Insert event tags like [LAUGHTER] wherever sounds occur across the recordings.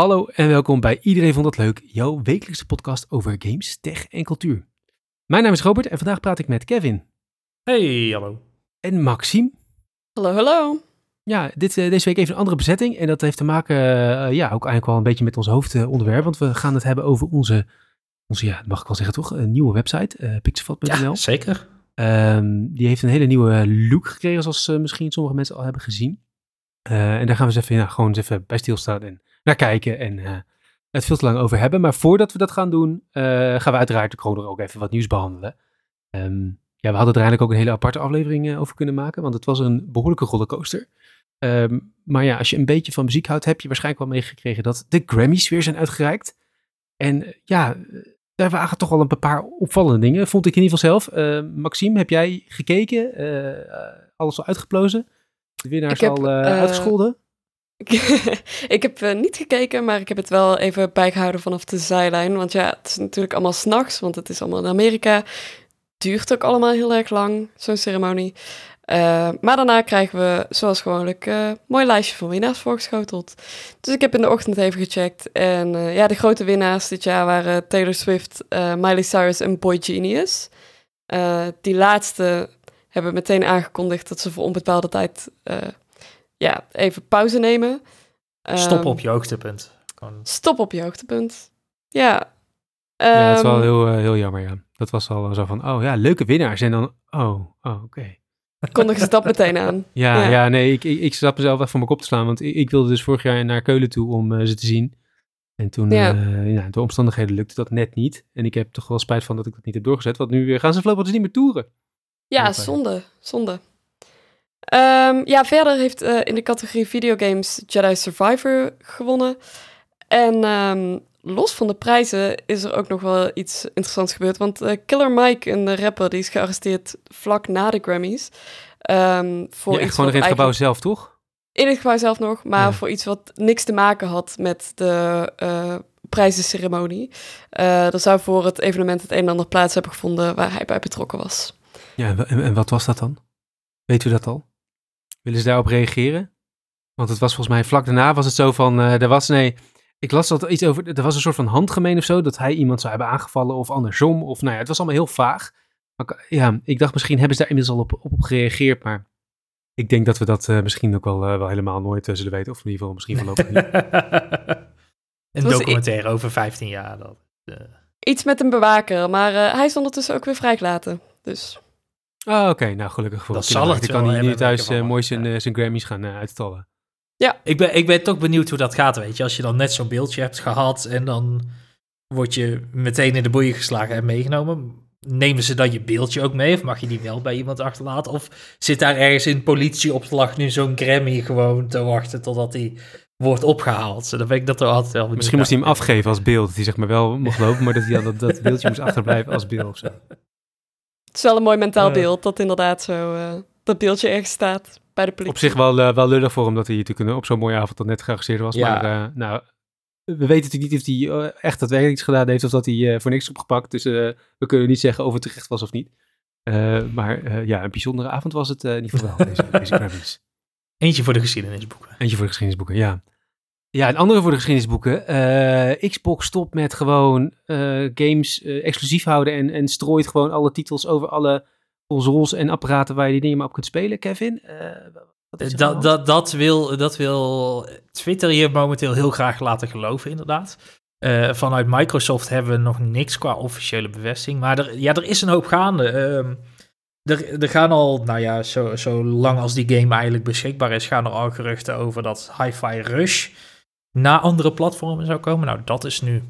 Hallo en welkom bij Iedereen Vond Dat Leuk, jouw wekelijkse podcast over games, tech en cultuur. Mijn naam is Robert en vandaag praat ik met Kevin Hey, hallo. en Maxime. Hallo, hallo. Ja, dit, eh, deze week even een andere bezetting en dat heeft te maken, eh, ja, ook eigenlijk wel een beetje met ons hoofdonderwerp, want we gaan het hebben over onze, onze ja, mag ik wel zeggen toch, een nieuwe website, eh pixelvat.nl. Ja, zeker. Ehm, die heeft een hele nieuwe look gekregen, zoals misschien sommige mensen al hebben gezien. Eh, en daar gaan we eens even, ja, gewoon eens even bij stilstaan en naar kijken en eh, het veel te lang over hebben. Maar voordat we dat gaan doen, eh, gaan we uiteraard gewoon er ook even wat nieuws behandelen. Ehm, ja, we hadden er eigenlijk ook een hele aparte aflevering eh, over kunnen maken, want het was een behoorlijke rollercoaster. Ehm, maar ja, als je een beetje van muziek houdt, heb je waarschijnlijk wel meegekregen dat de Grammys weer zijn uitgereikt. En ja, daar waren toch wel een paar opvallende dingen, vond ik in ieder geval zelf. Eh, Maxime, heb jij gekeken? Alles al uitgeplozen? De winnaars heb, al eh, uitgescholden? [LAUGHS] ik heb eh, niet gekeken, maar ik heb het wel even bijgehouden vanaf de zijlijn. Want ja, het is natuurlijk allemaal s'nachts, want het is allemaal in Amerika. Duurt ook allemaal heel erg lang, zo'n ceremonie. Eh, maar daarna krijgen we, zoals gewoonlijk, een mooi lijstje van winnaars voorgeschoteld. Dus ik heb in de ochtend even gecheckt. En eh, ja, de grote winnaars dit jaar waren Taylor Swift, eh, Miley Cyrus en Boy Genius. Eh, die laatste hebben meteen aangekondigd dat ze voor onbepaalde tijd eh, ja, even pauze nemen. Stop Ehm, op je hoogtepunt. Gewoon- Stop op je hoogtepunt. Ja. ja, het is wel Ehm, heel, eh, heel jammer, ja. Dat was al zo van, oh ja, leuke winnaars. En dan, oh, oh oké. kondigen ze dat meteen aan. [LAUGHS] Ja, ja. Ja. nee, ik, ik, ik zat mezelf echt voor mijn kop te slaan. Want ik, ik wilde dus vorig jaar naar Keulen toe om eh, ze te zien. En toen, Ja. ja. ja, door omstandigheden lukte dat net niet. En ik heb toch wel spijt van dat ik dat niet heb doorgezet. Want nu eh, gaan ze voorlopig dus niet meer toeren. Ja, zonde. Zonde. Ehm, ja, verder heeft eh, in de categorie videogames Jedi Survivor gewonnen. En ehm, los van de prijzen is er ook nog wel iets interessants gebeurd. Want eh, Killer Mike, een rapper, die is gearresteerd vlak na de Grammys. Ehm, voor Ja, echt gewoon in het gebouw zelf, toch? In het gebouw zelf nog, maar Ja. voor iets wat niks te maken had met de eh prijzenceremonie. Eh er zou voor het evenement het een en ander plaats hebben gevonden waar hij bij betrokken was. Ja, en wat was dat dan? Weet u dat al? Willen ze daarop reageren? Want het was volgens mij vlak daarna was het zo van, eh, er was, nee, ik las dat iets over, er was een soort van handgemeen of zo, dat hij iemand zou hebben aangevallen of andersom. Of nou ja, het was allemaal heel vaag. Maar ik- ja, ik dacht misschien hebben ze daar inmiddels al op, op, op gereageerd, maar ik denk dat we dat eh, misschien ook wel, eh, wel helemaal nooit zullen weten. Of in ieder geval misschien voorlopig niet. [LAUGHS] een documentaire over 15 jaar. Dat, eh, Iets met een bewaker, maar eh, hij is ondertussen ook weer vrijgelaten. Dus Ah, oké, nou gelukkig voor Dat zal het Dan kan hij nu hebben, thuis eh, mooi zijn, Ja. eh, zijn Grammys gaan eh, uitstallen. ik, ben, ik ben toch benieuwd hoe dat gaat, weet je. Als je dan net zo'n beeldje hebt gehad en dan word je meteen in de boeien geslagen en meegenomen. Nemen ze dan je beeldje ook mee of mag je die wel bij iemand achterlaten? Of zit daar ergens in politieopslag nu zo'n Grammy gewoon te wachten totdat hij wordt opgehaald? Dan ben ik dat er altijd wel benieuwd Misschien moest hij hem afgeven als beeld. Dat hij zeg maar wel mocht lopen, maar dat hij dan dat, dat beeldje moest achterblijven als beeld of zo. [LAUGHS] het is wel een mooi mentaal beeld dat inderdaad zo eh, dat beeldje ergens staat bij de politie. Op zich wel, eh, wel lullig voor hem dat hij natuurlijk op zo'n mooie avond dan net gearresteerd was. Ja. Maar eh, nou, we weten natuurlijk niet of hij echt daadwerkelijk iets gedaan heeft of dat hij eh, voor niks is opgepakt. Dus eh, we kunnen niet zeggen of het terecht was of niet. Eh, maar eh, ja, een bijzondere avond was het eh, in ieder geval wel, deze, deze. [LAUGHS] Eentje voor de geschiedenisboeken. Eentje voor de geschiedenisboeken, ja. Ja, een andere voor de geschiedenisboeken. Eh, Xbox stopt met gewoon eh, games eh, exclusief houden en, en strooit gewoon alle titels over alle consoles en apparaten waar je die dingen maar op kunt spelen, Kevin. Dat, dat, dat, wil, dat wil Twitter je momenteel heel graag laten geloven, inderdaad. Vanuit Microsoft hebben we nog niks qua officiële bevestiging. Maar er, ja, er is een hoop gaande. Ehm, er, er gaan al, nou ja, zo, zo lang als die game eigenlijk beschikbaar is, gaan er al geruchten over dat Hi-Fi Rush naar andere platformen zou komen. Nou, dat is nu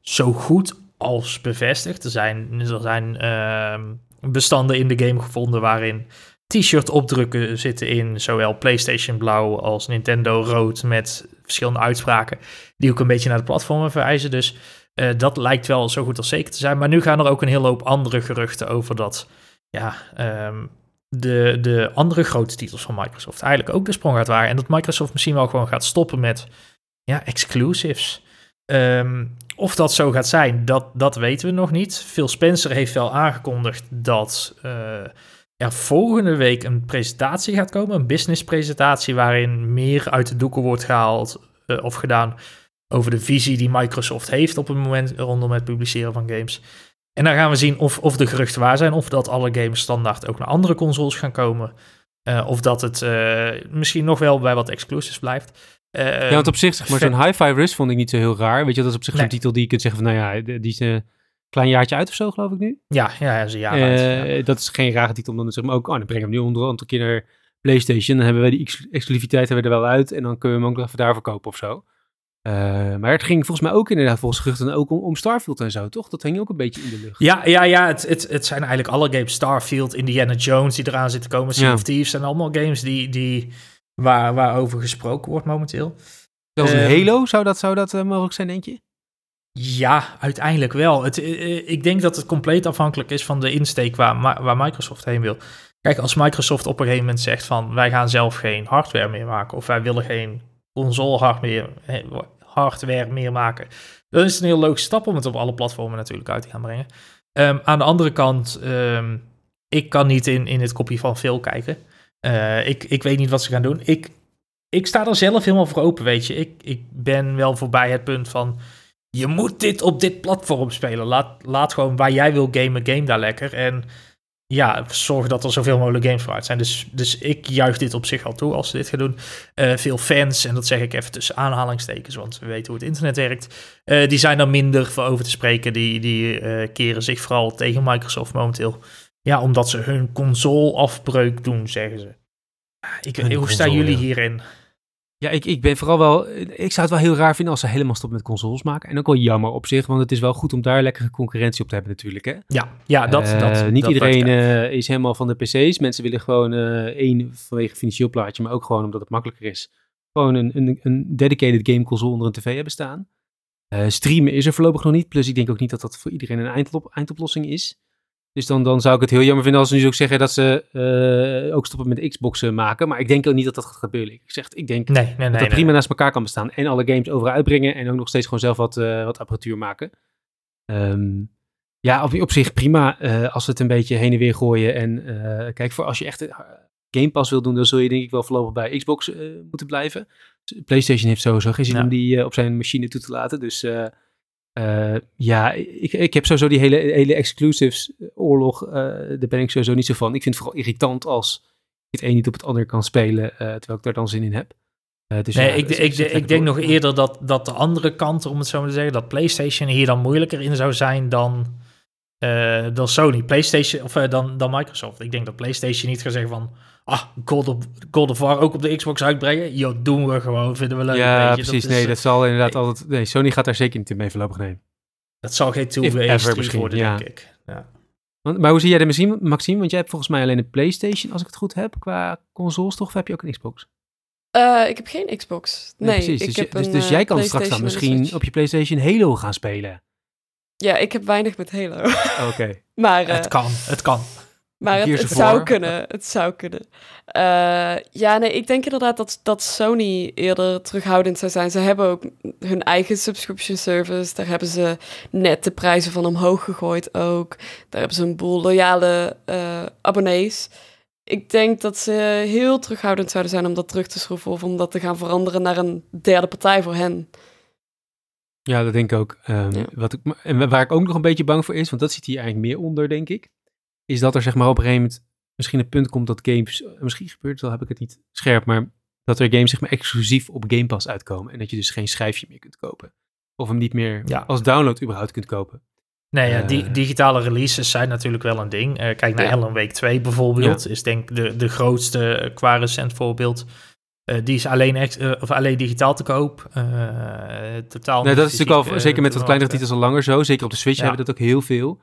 zo goed als bevestigd. Er zijn, er zijn ehm, bestanden in de game gevonden waarin t-shirt opdrukken zitten in zowel PlayStation blauw als Nintendo rood met verschillende uitspraken die ook een beetje naar de platformen verwijzen. Dus eh, dat lijkt wel zo goed als zeker te zijn. Maar nu gaan er ook een hele hoop andere geruchten over dat ja, ehm, de, de andere grote titels van Microsoft eigenlijk ook de sprong gaat waren. En dat Microsoft misschien wel gewoon gaat stoppen met ja, exclusives. Ehm, of dat zo gaat zijn, dat, dat weten we nog niet. Phil Spencer heeft wel aangekondigd dat eh, er volgende week een presentatie gaat komen. Een business presentatie waarin meer uit de doeken wordt gehaald eh, of gedaan over de visie die Microsoft heeft op het moment rondom het publiceren van games. En dan gaan we zien of, of de geruchten waar zijn, of dat alle games standaard ook naar andere consoles gaan komen. Uh, of dat het misschien nog wel bij wat exclusives blijft. Uh, ja, want op zich, zeg maar, zo'n Hi-Fi Rush vond ik niet zo heel raar. Weet je, dat is op zich nee. zo'n titel die je kunt zeggen van, nou ja, die is een klein jaartje uit of zo, geloof ik nu. Ja, ja, ja is een jaar uit. Ja. Dat is geen rare titel, dan zeg maar ook, oh, dan brengen we hem nu onder een keer naar PlayStation. Dan hebben we die ex exclusiviteit hebben we er wel uit en dan kunnen we hem ook nog even daar verkopen of zo. Uh, maar het ging volgens mij ook inderdaad volgens geruchten ook om, om, Starfield en zo, toch? Dat hing ook een beetje in de lucht. Ja, ja, ja het, het, het zijn eigenlijk alle games. Starfield, Indiana Jones die eraan zitten komen, Sea ja. of Thieves. zijn allemaal games die, die, waar, waarover gesproken wordt momenteel. Zelfs een um, Halo, zou dat, zou dat uh, mogelijk zijn, denk je? Ja, uiteindelijk wel. Het, uh, ik denk dat het compleet afhankelijk is van de insteek waar, waar Microsoft heen wil. Kijk, als Microsoft op een gegeven moment zegt van... wij gaan zelf geen hardware meer maken... of wij willen geen console hardware, hardware meer maken. Dan is het een heel leuke stap om het op alle platformen natuurlijk uit te gaan brengen. Um, aan de andere kant, um, ik kan niet in, in het kopje van veel kijken. Uh, ik, ik weet niet wat ze gaan doen. Ik, ik sta er zelf helemaal voor open, weet je. Ik, ik ben wel voorbij het punt van... Je moet dit op dit platform spelen. Laat, laat gewoon waar jij wil gamen, game daar lekker. En ja, zorgen dat er zoveel mogelijk games vooruit zijn. Dus, dus ik juich dit op zich al toe als ze dit gaan doen. Uh, veel fans, en dat zeg ik even tussen aanhalingstekens, want we weten hoe het internet werkt. Uh, die zijn er minder voor over te spreken. Die, die keren zich vooral tegen Microsoft momenteel. Ja, omdat ze hun console afbreuk doen, zeggen ze. Ik, hoe console, staan jullie ja. hierin? Ja, ik, ik ben vooral wel. Ik zou het wel heel raar vinden als ze helemaal stoppen met consoles maken. En ook wel jammer op zich, want het is wel goed om daar lekkere concurrentie op te hebben, natuurlijk. Hè? Ja, ja dat. Uh, dat niet dat iedereen uh, is helemaal van de PC's. Mensen willen gewoon uh, één vanwege financieel plaatje, maar ook gewoon omdat het makkelijker is. Gewoon een, een, een dedicated game console onder een tv hebben staan. streamen is er voorlopig nog niet. Plus, ik denk ook niet dat dat voor iedereen een eindop, eindoplossing is. Dus dan, dan zou ik het heel jammer vinden als ze nu ook zeggen dat ze uh, ook stoppen met Xboxen maken. Maar ik denk ook niet dat dat gaat gebeuren. Ik zeg, ik denk nee, nee, nee, dat het prima naast elkaar kan bestaan. En alle games overal uitbrengen en ook nog steeds gewoon zelf wat, uh, wat apparatuur maken. Um, ja, op, op zich prima uh, als we het een beetje heen en weer gooien. En kijk, voor als je echt Game Pass wil doen, dan zul je denk ik wel voorlopig bij Xbox moeten blijven. PlayStation heeft sowieso geen zin ja. om die op zijn machine toe te laten. Dus... Uh, ja, ik, ik heb sowieso die hele, hele exclusives oorlog, uh, daar ben ik sowieso niet zo van. Ik vind het vooral irritant als het een niet op het ander kan spelen, uh, terwijl ik daar dan zin in heb. dus nee, ja, ik, ik, ik denk nog eerder dat, dat de andere kant, om het zo maar te zeggen, dat PlayStation hier dan moeilijker in zou zijn dan, dan Sony. PlayStation, of dan, dan Microsoft. Ik denk dat PlayStation niet gaat zeggen van, ah, God of, God of War ook op de Xbox uitbrengen. Jo, doen we gewoon, vinden we leuk. Ja, precies. Dat nee, is, dat zal inderdaad nee. altijd... Nee, Sony gaat daar zeker niet in mee voorlopig nemen. Dat zal geen two-way worden, ja. denk ik. Ja. Maar hoe zie jij de Maxime? Maxime? Want jij hebt volgens mij alleen een PlayStation, als ik het goed heb, qua consoles, toch? Of heb je ook een Xbox? Uh, ik heb geen Xbox. Nee, nee precies. Dus, heb dus, een, dus, jij kan straks dan misschien op je PlayStation Halo gaan spelen. Ja, ik heb weinig met Halo. Oké. Okay. [LAUGHS] maar uh, het kan, het kan. Maar het, het zou kunnen. Het zou kunnen. Uh, ja, nee, ik denk inderdaad dat, dat Sony eerder terughoudend zou zijn. Ze hebben ook hun eigen subscription service. Daar hebben ze net de prijzen van omhoog gegooid ook. Daar hebben ze een boel loyale uh, abonnees. Ik denk dat ze heel terughoudend zouden zijn om dat terug te schroeven of om dat te gaan veranderen naar een derde partij voor hen. Ja, dat denk ik ook. Um, ja. wat ik, en waar ik ook nog een beetje bang voor is, want dat zit hier eigenlijk meer onder, denk ik is dat er zeg maar op een gegeven moment misschien een punt komt dat games, misschien gebeurt het wel, heb ik het niet scherp, maar dat er games zeg maar exclusief op Game Pass uitkomen en dat je dus geen schijfje meer kunt kopen. Of hem niet meer ja. als download überhaupt kunt kopen. Nee, ja, die, digitale releases zijn natuurlijk wel een ding. Uh, kijk naar ja. Alan Week 2 bijvoorbeeld, is denk ik de, de grootste qua recent voorbeeld. Uh, die is alleen, ex, uh, of alleen digitaal te koop. totaal nee, dat is natuurlijk al, zeker met wat kleinere titels al langer zo. Zeker op de Switch hebben we dat ook heel veel.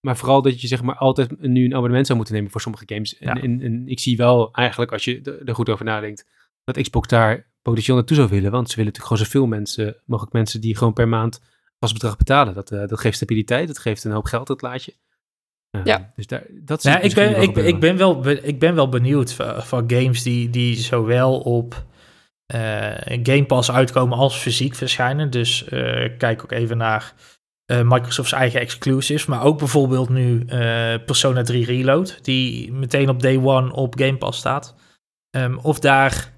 Maar vooral dat je zeg maar altijd nu een abonnement zou moeten nemen voor sommige games. En, ja. en, en ik zie wel eigenlijk, als je er goed over nadenkt, dat Xbox daar potentieel naartoe zou willen. Want ze willen natuurlijk gewoon zoveel mensen, mogelijk mensen die gewoon per maand vast bedrag betalen. Dat, uh, dat geeft stabiliteit, dat geeft een hoop geld, dat laatje. Uh, ja. Dus daar, dat ja, ik, ben, ik, ik, ben wel, ik ben wel benieuwd van, van games die, die zowel op Game Pass uitkomen als fysiek verschijnen. Dus kijk ook even naar uh, Microsoft's eigen exclusives, maar ook bijvoorbeeld nu uh, Persona 3 Reload, die meteen op day one op Game Pass staat. Um, of daar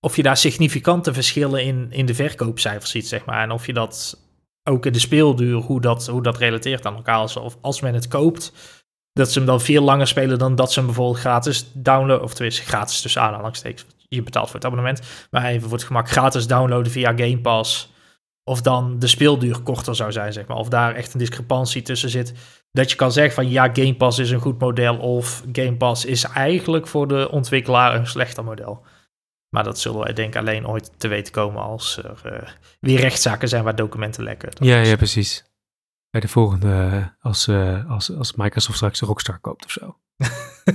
of je daar significante verschillen in, in de verkoopcijfers ziet, zeg maar. En of je dat ook in de speelduur, hoe dat, hoe dat relateert aan elkaar. Of als men het koopt, dat ze hem dan veel langer spelen dan dat ze hem bijvoorbeeld gratis downloaden. Of tenminste, gratis tussen aanhalingstekens. Je betaalt voor het abonnement. Maar even voor het gemak gratis downloaden via Game Pass. Of dan de speelduur korter zou zijn, zeg maar. Of daar echt een discrepantie tussen zit. Dat je kan zeggen van ja, Game Pass is een goed model. Of Game Pass is eigenlijk voor de ontwikkelaar een slechter model. Maar dat zullen wij denk ik alleen ooit te weten komen als er uh, weer rechtszaken zijn waar documenten lekken. Dat Ja, is- ja, precies. Bij de volgende, eh, als, eh, als, als Microsoft straks Rockstar koopt of zo. [LAUGHS]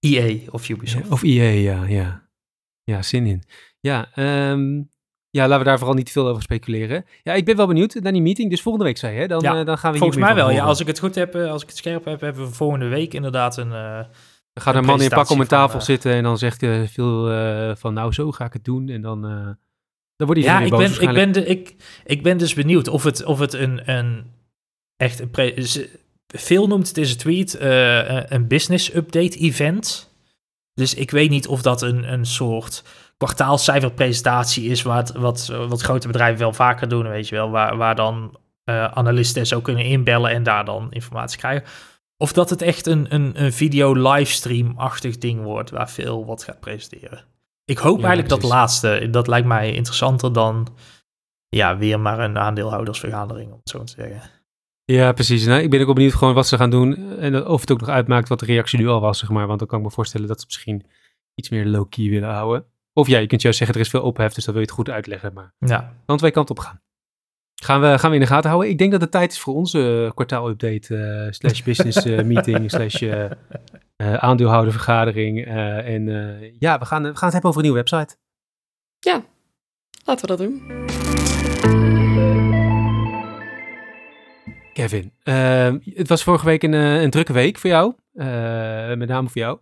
EA E of Ubisoft. Of EA, ja, ja. Ja, zin in. Ja, ehm, ja, laten we daar vooral niet veel over speculeren. Ja, ik ben wel benieuwd naar die meeting. Dus volgende week zei je, hè? Dan, Ja, eh, dan gaan we Volgens mij wel. Ja, als ik het goed heb, eh, als ik het scherp heb, hebben we volgende week inderdaad een. Dan gaat een een man in een pak om een tafel zitten en dan zegt eh veel van, nou, zo ga ik het doen. En dan, dan wordt ja, iedereen ik boos ben, ik, ben de, ik, ik ben dus benieuwd of het, of het een, een echt een. pre- Phil noemt het in zijn tweet een business update event. Dus ik weet niet of dat een, een soort kwartaalcijferpresentatie is, wat, wat, wat grote bedrijven wel vaker doen, weet je wel, waar, waar dan eh, analisten zo kunnen inbellen en daar dan informatie krijgen. Of dat het echt een, een, een video-livestream-achtig ding wordt, waar veel wat gaat presenteren. Ik hoop Ja, eigenlijk dat laatste. Dat lijkt mij interessanter dan ja, weer maar een aandeelhoudersvergadering, om het zo te zeggen. Ja, precies. Nou, ik ben ook benieuwd gewoon wat ze gaan doen. En of het ook nog uitmaakt wat de reactie nu al was, zeg maar. Want dan kan ik me voorstellen dat ze misschien iets meer low-key willen houden. Of ja, je kunt juist zeggen, er is veel ophef, dus dan wil je het goed uitleggen. Maar Ja, kan twee kanten op gaan. Gaan we, gaan we in de gaten houden. Ik denk dat het tijd is voor onze eh, kwartaalupdate eh, slash business eh, [LAUGHS] meeting slash eh, eh, aandeelhoudervergadering. eh, en eh, ja, we gaan, we gaan het hebben over een nieuwe website. Laten we dat doen. Kevin, eh, het was vorige week een, eh, een drukke week voor jou. eh, met name voor jou.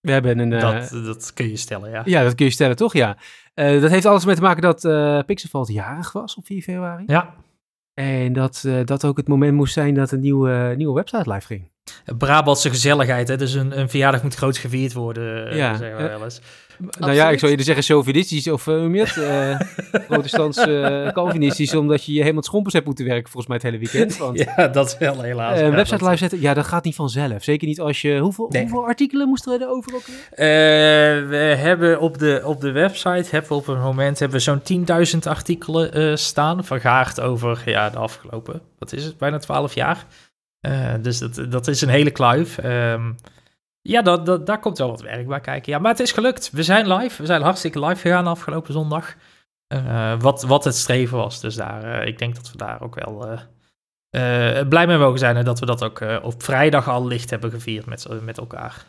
We hebben een... eh, dat, dat kun je stellen, ja. Ja, dat kun je stellen, toch? Ja. Dat heeft alles mee te maken dat eh Pixelvalt jarig was op 4 februari. Ja, En dat dat ook het moment moest zijn dat een nieuwe, nieuwe website live ging. Brabantse gezelligheid, hè. Dus een, een verjaardag moet groot gevierd worden, Ja, zeggen we eh, wel eens. Nou ja, ik zou eerder zeggen chauvinistisch of uh, je het? [LAUGHS] Eh, protestants, eh, Calvinistisch, omdat je je helemaal het schompers hebt moeten werken volgens mij het hele weekend. [LAUGHS] Want Ja, dat wel helaas. eh, een website live zetten, ja, dat gaat niet vanzelf. Zeker niet als je... Hoeveel, Nee. hoeveel artikelen moesten er over ook? Eh, we hebben op de, op de website, hebben we op een moment hebben we zo'n 10.000 artikelen eh, staan, vergaard over ja, de afgelopen, wat is het, bijna 12 jaar. Eh, dus dat, dat is een hele kluif. Ehm, ja, dat, dat, daar komt wel wat werk bij kijken. Ja, maar het is gelukt. We zijn live. We zijn hartstikke live gegaan afgelopen zondag. Eh, wat, wat het streven was. Dus daar, eh, ik denk dat we daar ook wel eh, blij mee mogen zijn. En dat we dat ook op vrijdag al licht hebben gevierd met, met elkaar.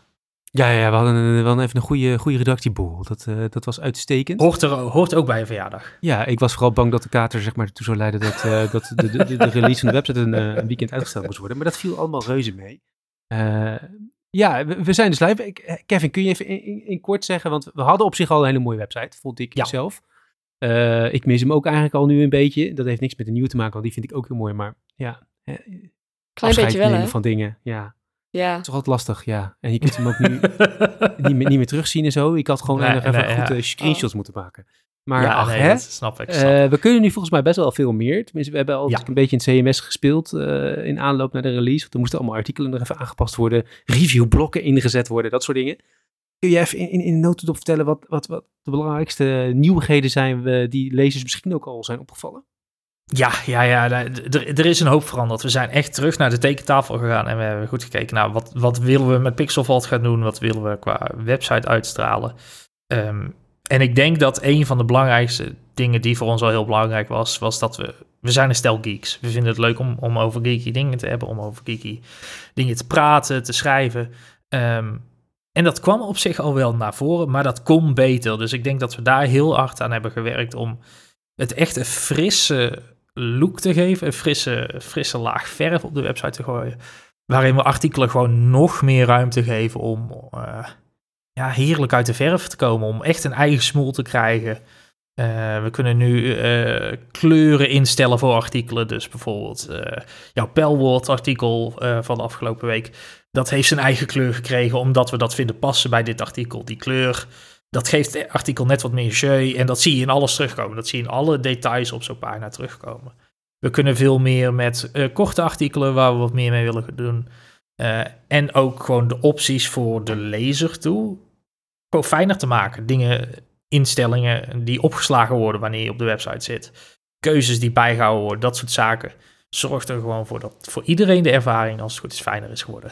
Ja, ja, we hadden, een- we hadden even een goede, goede redactieboel. Dat, dat was uitstekend. Hoort, er, hoort ook bij een verjaardag. Ja, ik was vooral bang dat de kater zeg maar, ertoe zou leiden dat, dat de, de, de, release van de website een, een weekend uitgesteld moest worden. Maar dat viel allemaal reuze mee. Ja, we, we zijn dus live. Ik- eh, Kevin, kun je even in, in, in kort zeggen, want we hadden op zich al een hele mooie website, vond ik Ja. zelf. Eh, ik mis hem ook eigenlijk al nu een beetje. Dat heeft niks met de nieuwe te maken, want die vind ik ook heel mooi. Maar ja, Klein afscheid beetje wel, nemen hè? van dingen. Ja, Ja. het is toch altijd lastig, ja. En je kunt hem ook nu [LAUGHS] niet, meer, niet meer terugzien en zo. Ik had gewoon Nee, nog even nee, goed ja. eh, screenshots moeten maken. Maar ja, ach, nee, hè? snap ik. snap. Eh, we kunnen nu volgens mij best wel veel meer. Tenminste, we hebben al Ja. een beetje in CMS gespeeld eh, in aanloop naar de release. Want er moesten allemaal artikelen nog even aangepast worden. Reviewblokken ingezet worden, dat soort dingen. Kun je even in, in, in een notendop vertellen wat, wat, wat de belangrijkste nieuwigheden zijn die lezers misschien ook al zijn opgevallen? Ja, ja, ja. nou, Er, er is een hoop veranderd. We zijn echt terug naar de tekentafel gegaan en we hebben goed gekeken naar wat, wat willen we met Pixelvault gaan doen, wat willen we qua website uitstralen. Ehm, en ik denk dat een van de belangrijkste dingen die voor ons al heel belangrijk was, was dat we, we zijn een stel geeks. We vinden het leuk om, om over geeky dingen te hebben, om over geeky dingen te praten, te schrijven. Ehm, en dat kwam op zich al wel naar voren, maar dat kon beter. Dus ik denk dat we daar heel hard aan hebben gewerkt om het echt een frisse look te geven, een frisse, frisse laag verf op de website te gooien. Waarin we artikelen gewoon nog meer ruimte geven om eh, ja, heerlijk uit de verf te komen. Om echt een eigen smoel te krijgen. Eh, we kunnen nu eh, kleuren instellen voor artikelen. Dus bijvoorbeeld eh, jouw pelwoordartikel eh van de afgelopen week. Dat heeft zijn eigen kleur gekregen omdat we dat vinden passen bij dit artikel. Die kleur dat geeft het artikel net wat meer jeu. En dat zie je in alles terugkomen. Dat zie je in alle details op zo'n pagina terugkomen. We kunnen veel meer met korte artikelen waar we wat meer mee willen doen. En ook gewoon de opties voor de lezer toe. Gewoon fijner te maken. Dingen, instellingen die opgeslagen worden wanneer je op de website zit. Keuzes die bijgehouden worden, dat soort zaken. Zorgt er gewoon voor dat voor iedereen de ervaring, als het goed is, fijner is geworden.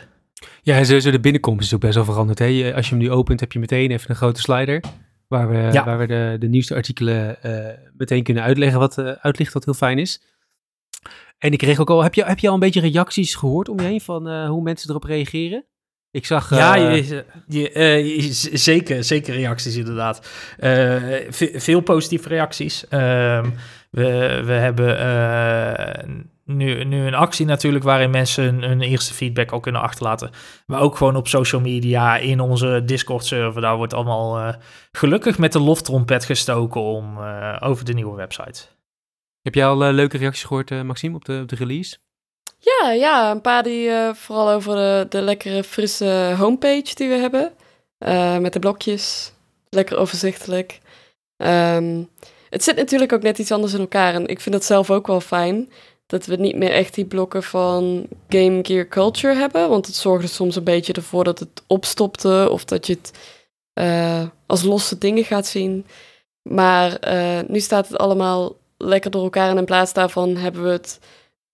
Ja, en sowieso de binnenkomst is ook best wel veranderd. Hè? Als je hem nu opent, heb je meteen even een grote slider. Waar we, waar we de, de nieuwste artikelen uh, meteen kunnen uitleggen, wat uh, uitlicht, wat heel fijn is. En ik kreeg ook al, heb je, heb je al een beetje reacties gehoord om je heen van uh, hoe mensen erop reageren? Ik zag... Ja, je, je, zeker, zeker reacties inderdaad. veel positieve reacties. Ehm, we, we hebben nu, nu een actie natuurlijk waarin mensen hun, eerste feedback al kunnen achterlaten. Maar ook gewoon op social media, in onze Discord-server. Daar wordt allemaal gelukkig met de loftrompet gestoken om, over de nieuwe website. Heb jij al leuke reacties gehoord, Maxime, op de, op de release? Ja, ja, een paar die vooral over de, de lekkere frisse homepage die we hebben. met de blokjes. Lekker overzichtelijk. Um, het zit natuurlijk ook net iets anders in elkaar. En ik vind dat zelf ook wel fijn dat we niet meer echt die blokken van Game Gear Culture hebben. Want het zorgde soms een beetje ervoor dat het opstopte of dat je het uh, als losse dingen gaat zien. Maar nu staat het allemaal lekker door elkaar en in plaats daarvan hebben we het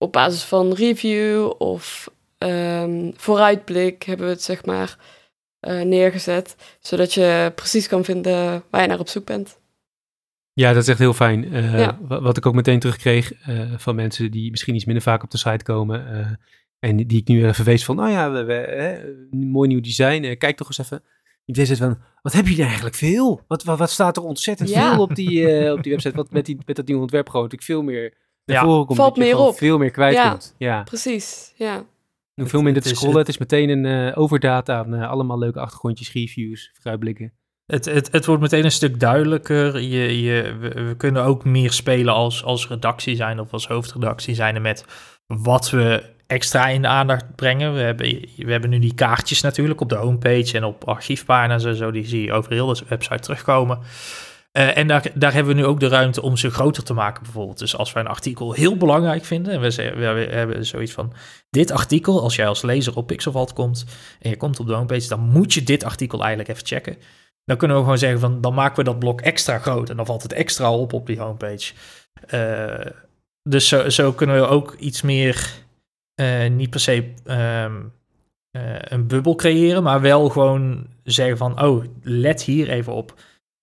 op basis van review of um, vooruitblik hebben we het zeg maar uh, neergezet. Zodat je precies kan vinden waar je naar op zoek bent. Ja, dat is echt heel fijn. Uh, Wat ik ook meteen terugkreeg uh, van mensen die misschien iets minder vaak op de site komen. En die ik nu even wees van, nou ja, we, we, mooi nieuw design. kijk toch eens even. Die zegt van, wat heb je er eigenlijk veel? Wat, wat, wat staat er ontzettend veel op die, op die website? Wat met, die, met dat nieuwe ontwerp ik veel meer naar ja. komt. Valt meer op. Veel meer kwijt ja, kunt. Ja, precies. Ja. Hoe veel minder te scrollen. Het is meteen een overdata aan allemaal leuke achtergrondjes, reviews, vooruitblikken. Het, het, het wordt meteen een stuk duidelijker. Je, je, we, kunnen ook meer spelen als, als redactie zijn of als hoofdredactie zijn met wat we extra in de aandacht brengen. We hebben, we hebben nu die kaartjes natuurlijk op de homepage en op archiefpagina's en zo. Die zie je over heel de website terugkomen. Uh, en daar, daar hebben we nu ook de ruimte om ze groter te maken, bijvoorbeeld. Dus als wij een artikel heel belangrijk vinden, en we, we, hebben zoiets van: dit artikel, als jij als lezer op Pixelvalt komt en je komt op de homepage, dan moet je dit artikel eigenlijk even checken. Dan kunnen we gewoon zeggen van dan maken we dat blok extra groot en dan valt het extra op op die homepage. Uh, dus zo, zo, kunnen we ook iets meer, uh, niet per se uh, een bubbel creëren, maar wel gewoon zeggen van oh, let hier even op.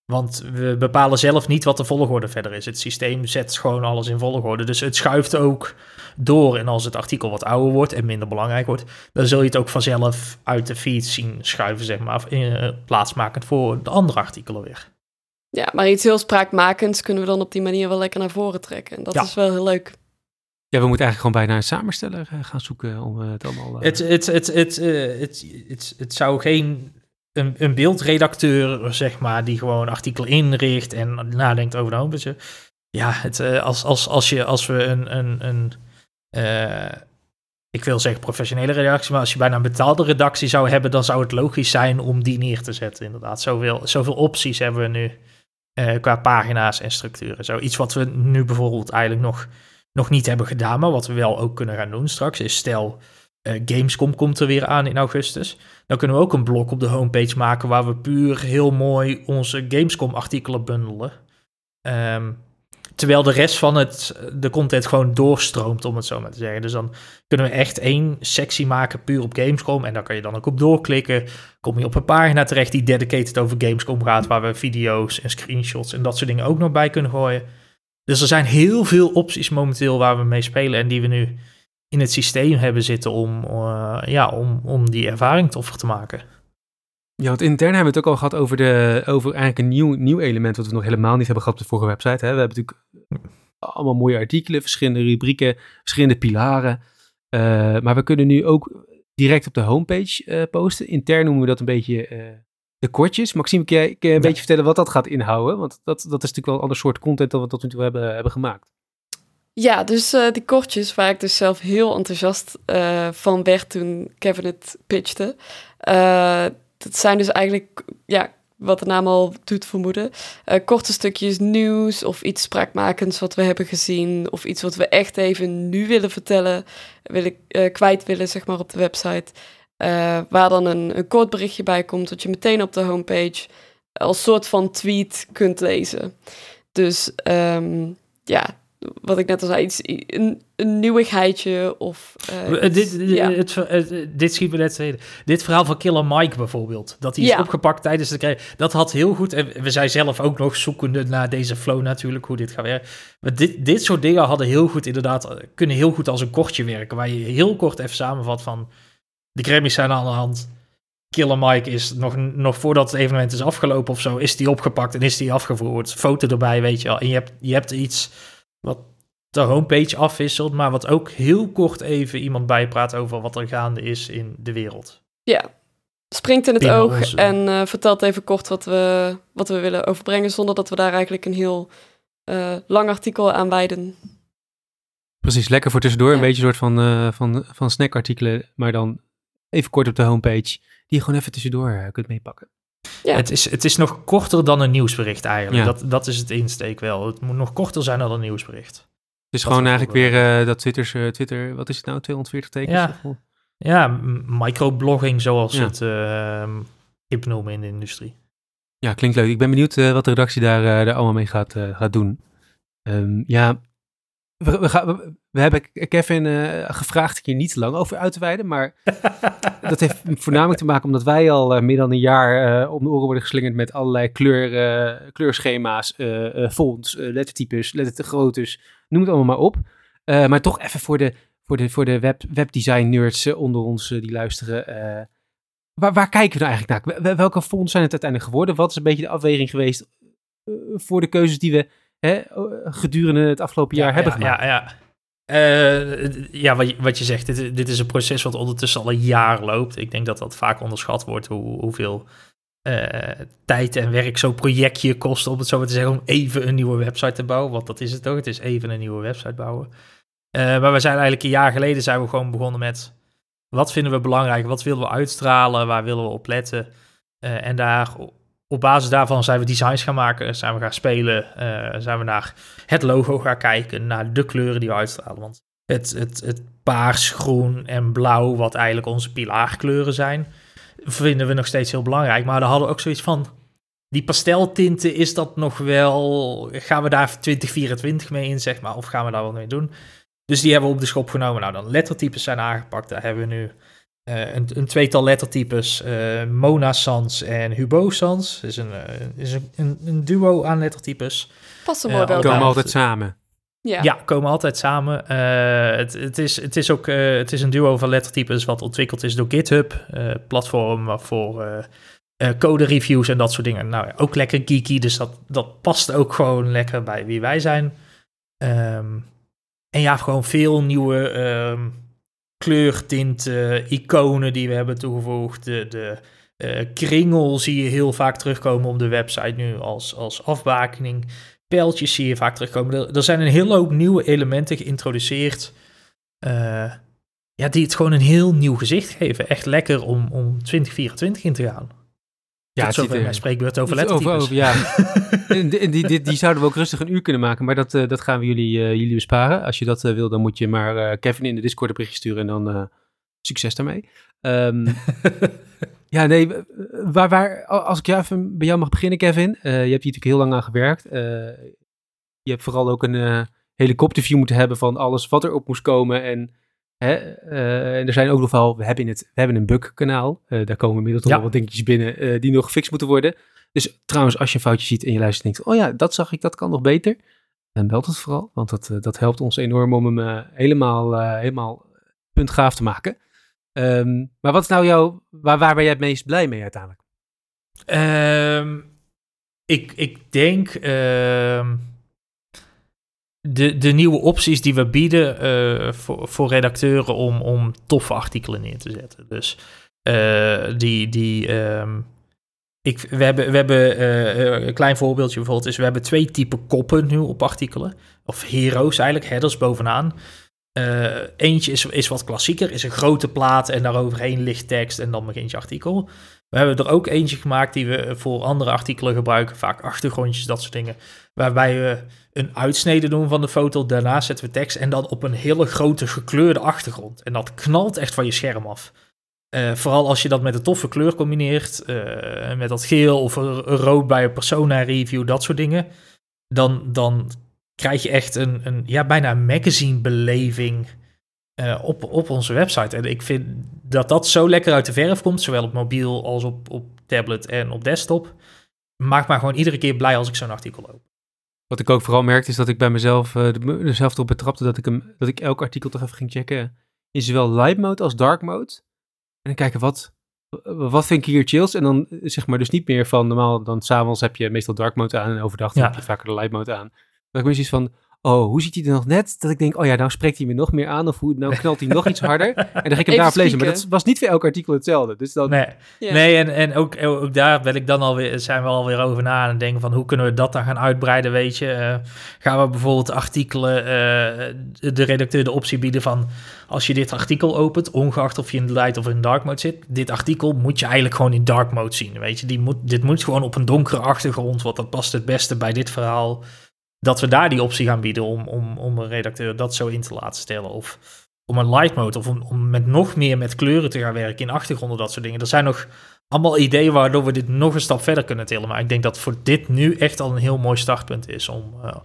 Want we bepalen zelf niet wat de volgorde verder is. Het systeem zet gewoon alles in volgorde. Dus het schuift ook door. En als het artikel wat ouder wordt en minder belangrijk wordt, dan zul je het ook vanzelf uit de feed zien schuiven, zeg maar, uh, plaatsmakend voor de andere artikelen weer. Ja, maar iets heel spraakmakends kunnen we dan op die manier wel lekker naar voren trekken. En dat is wel heel leuk. Ja, we moeten eigenlijk gewoon bijna een samensteller eh, gaan zoeken om het allemaal... Het, het, het, het, het, het, het zou geen een, een beeldredacteur, zeg maar, die gewoon artikel inricht en nadenkt over de homepage. Ja, het, als, als, als, je, als we een, een, een uh, ik wil zeggen professionele redactie, maar als je bijna een betaalde redactie zou hebben, dan zou het logisch zijn om die neer te zetten. Inderdaad, zoveel, zoveel opties hebben we nu uh, qua pagina's en structuren. Zo iets wat we nu bijvoorbeeld eigenlijk nog, nog niet hebben gedaan, maar wat we wel ook kunnen gaan doen straks, is stel uh, Gamescom komt er weer aan in augustus. Dan kunnen we ook een blok op de homepage maken waar we puur heel mooi onze Gamescom artikelen bundelen. Um, Terwijl de rest van het, de content gewoon doorstroomt, om het zo maar te zeggen. Dus dan kunnen we echt één sectie maken puur op Gamescom. En daar kan je dan ook op doorklikken. Kom je op een pagina terecht die dedicated over Gamescom gaat. Waar we video's en screenshots en dat soort dingen ook nog bij kunnen gooien. Dus er zijn heel veel opties momenteel waar we mee spelen. En die we nu in het systeem hebben zitten om, uh, ja, om, om die ervaring toffer te maken. Ja, want intern hebben we het ook al gehad over, de, over eigenlijk een nieuw, nieuw element wat we nog helemaal niet hebben gehad op de vorige website. Hè. We hebben natuurlijk allemaal mooie artikelen, verschillende rubrieken, verschillende pilaren. Uh, maar we kunnen nu ook direct op de homepage uh, posten. Intern noemen we dat een beetje uh, de kortjes. Maxime, kun jij, kun jij een beetje vertellen wat dat gaat inhouden? Want dat, dat is natuurlijk wel een ander soort content dan we tot nu toe hebben, hebben gemaakt. Ja, dus die kortjes waar ik dus zelf heel enthousiast van werd toen Kevin het pitchte dat zijn dus eigenlijk ja, wat de naam al doet vermoeden. Eh, korte stukjes nieuws of iets spraakmakends wat we hebben gezien. Of iets wat we echt even nu willen vertellen, willen, eh, kwijt willen, zeg maar, op de website. Eh, waar dan een, een kort berichtje bij komt, dat je meteen op de homepage als soort van tweet kunt lezen. Dus ehm, ja, wat ik net al zei, iets, een, een nieuwigheidje of... Uh, dit, dit, ja. het, het, dit schiet me net reden. Dit verhaal van Killer Mike bijvoorbeeld, dat hij is opgepakt tijdens de krijg, dat had heel goed, en we zijn zelf ook nog zoekende naar deze flow natuurlijk, hoe dit gaat werken. Maar dit, dit soort dingen hadden heel goed inderdaad, kunnen heel goed als een kortje werken, waar je heel kort even samenvat van, de Grammys zijn aan de hand, Killer Mike is nog, nog voordat het evenement is afgelopen of zo, is die opgepakt en is die afgevoerd. Foto erbij, weet je wel. En je hebt, je hebt iets wat de homepage afwisselt, maar wat ook heel kort even iemand bijpraat over wat er gaande is in de wereld. Ja, springt in het Binnen oog onze... en uh, vertelt even kort wat we, wat we willen overbrengen, zonder dat we daar eigenlijk een heel uh, lang artikel aan wijden. Precies, lekker voor tussendoor. Ja. Een beetje een soort van, uh, van, van snackartikelen, maar dan even kort op de homepage, die je gewoon even tussendoor kunt meepakken. Ja. Het, is, het is nog korter dan een nieuwsbericht eigenlijk. Ja. Dat, dat is het insteek wel. Het moet nog korter zijn dan een nieuwsbericht. Het is dat gewoon eigenlijk weer uh, dat Twitter's, uh, Twitter, wat is het nou, 240 tekens? Ja, ja microblogging zoals ja. het uh, hip noemen in de industrie. Ja, klinkt leuk. Ik ben benieuwd wat de redactie daar, daar allemaal mee gaat, gaat doen. Um, ja, we, we, gaan, we, hebben Kevin uh, gevraagd hier niet te lang over uit te wijden, maar [LAUGHS] dat heeft voornamelijk te maken omdat wij al uh, meer dan een jaar uh, om de oren worden geslingerd met allerlei kleur, kleurschema's, fonts, lettertypes, lettergroottes, noem het allemaal maar op. maar toch even voor de, voor de, voor de web, webdesign nerds onder ons die luisteren. waar, waar kijken we nou eigenlijk naar? Welke fonts zijn het uiteindelijk geworden? Wat is een beetje de afweging geweest voor de keuzes die we hè, gedurende het afgelopen jaar ja, hebben ja, gemaakt. Ja, ja. Uh, ja, wat je, wat je zegt, dit, dit, is een proces wat ondertussen al een jaar loopt. Ik denk dat dat vaak onderschat wordt, hoe, hoeveel uh, tijd en werk zo'n projectje kost, om het zo maar te zeggen, om even een nieuwe website te bouwen. Want dat is het ook, het is even een nieuwe website bouwen. Uh, maar we zijn eigenlijk een jaar geleden zijn we gewoon begonnen met, wat vinden we belangrijk, wat willen we uitstralen, waar willen we op letten. en daar op basis daarvan zijn we designs gaan maken, zijn we gaan spelen, uh, zijn we naar het logo gaan kijken, naar de kleuren die we uitstralen. Want het, het, het paars, groen en blauw, wat eigenlijk onze pilaarkleuren zijn, vinden we nog steeds heel belangrijk. Maar daar hadden we ook zoiets van, die pasteltinten, is dat nog wel, gaan we daar 2024 mee in, zeg maar, of gaan we daar wat mee doen? Dus die hebben we op de schop genomen. Nou, dan lettertypes zijn aangepakt, daar hebben we nu uh, een, een, tweetal lettertypes, uh, Mona Sans en Hubo Sans. is, een, uh, is een, een, duo aan lettertypes. Passen mooi bij komen altijd samen. Ja, ja komen altijd samen. Het, het, is, het is ook het is een duo van lettertypes wat ontwikkeld is door GitHub, platform voor code reviews en dat soort dingen. Nou ja, ook lekker geeky, dus dat, dat past ook gewoon lekker bij wie wij zijn. Um, en ja, gewoon veel nieuwe... Um, kleurtinten, iconen die we hebben toegevoegd. De, de uh, kringel zie je heel vaak terugkomen op de website nu als, als afbakening. Pijltjes zie je vaak terugkomen. Er, zijn een hele hoop nieuwe elementen geïntroduceerd. Uh, ja, die het gewoon een heel nieuw gezicht geven. Echt lekker om, om 2024 in te gaan. Ja, het zover mijn spreekbeurt over lettertypes. Over, ja. [LAUGHS] die, die, die, die, zouden we ook rustig een uur kunnen maken, maar dat, uh, dat gaan we jullie, uh, jullie besparen. Als je dat uh, wil, dan moet je maar Kevin in de Discord een berichtje sturen en dan succes daarmee. Um, [LAUGHS] ja, nee, waar, waar, als ik jou even bij jou mag beginnen, Kevin. je hebt hier natuurlijk heel lang aan gewerkt. je hebt vooral ook een helikopterview moeten hebben van alles wat er op moest komen en Hè, uh, en er zijn ook nog wel, we hebben, in het, we hebben een bug-kanaal. Uh, daar komen inmiddels nog ja. wat dingetjes binnen uh, die nog gefixt moeten worden. Dus trouwens, als je een foutje ziet en je luistert en denkt, oh ja, dat zag ik, dat kan nog beter. Dan belt het vooral, want dat, dat helpt ons enorm om hem helemaal, helemaal puntgaaf te maken. Um, maar wat is nou jouw, waar, waar ben jij het meest blij mee uiteindelijk? Um, ik, ik denk... Uh de, de nieuwe opties die we bieden uh, voor, voor redacteuren om, om toffe artikelen neer te zetten. Dus uh, die, die um, ik, we hebben, we hebben uh, een klein voorbeeldje bijvoorbeeld is, we hebben twee typen koppen nu op artikelen. Of heroes eigenlijk, headers bovenaan. eentje is, is wat klassieker, is een grote plaat en daaroverheen ligt tekst en dan begint je artikel. We hebben er ook eentje gemaakt die we voor andere artikelen gebruiken, vaak achtergrondjes, dat soort dingen. Waarbij we een uitsnede doen van de foto, daarna zetten we tekst en dan op een hele grote gekleurde achtergrond. En dat knalt echt van je scherm af. Eh, vooral als je dat met een toffe kleur combineert, eh, met dat geel of rood bij een persona review, dat soort dingen. Dan, dan krijg je echt een, een ja, bijna magazine beleving eh, op, op onze website. En ik vind dat dat zo lekker uit de verf komt, zowel op mobiel als op, op tablet en op desktop. Maakt me gewoon iedere keer blij als ik zo'n artikel loop. Wat ik ook vooral merkte is dat ik bij mezelf uh, mezelf erop betrapte dat ik, hem, dat ik elk artikel toch even ging checken in zowel light mode als dark mode. En dan kijken wat, wat vind ik hier chills. En dan zeg maar dus niet meer van normaal, dan s'avonds heb je meestal dark mode aan en overdag Ja. heb je vaker de light mode aan. Dat ik me zoiets van, oh, hoe ziet hij er nog net? Dat ik denk, oh ja, nou spreekt hij me nog meer aan of hoe, nou knalt hij nog iets harder. [LAUGHS] En dan ga ik hem daarop lezen. Maar dat was niet voor elk artikel hetzelfde. Dus dan, Nee, nee en, en ook, ook daar ben ik dan alweer, zijn we alweer over na het denken van hoe kunnen we dat dan gaan uitbreiden, weet je. Eh, gaan we bijvoorbeeld artikelen, eh, de redacteur de optie bieden van als je dit artikel opent, ongeacht of je in de light of in dark mode zit, dit artikel moet je eigenlijk gewoon in dark mode zien, weet je. Die moet, dit moet gewoon op een donkere achtergrond, want dat past het beste bij dit verhaal. Dat we daar die optie gaan bieden om, om, om een redacteur dat zo in te laten stellen. Of om een light mode of om, om met nog meer met kleuren te gaan werken in achtergronden, dat soort dingen. Er zijn nog allemaal ideeën waardoor we dit nog een stap verder kunnen tillen. Maar ik denk dat voor dit nu echt al een heel mooi startpunt is om, eh,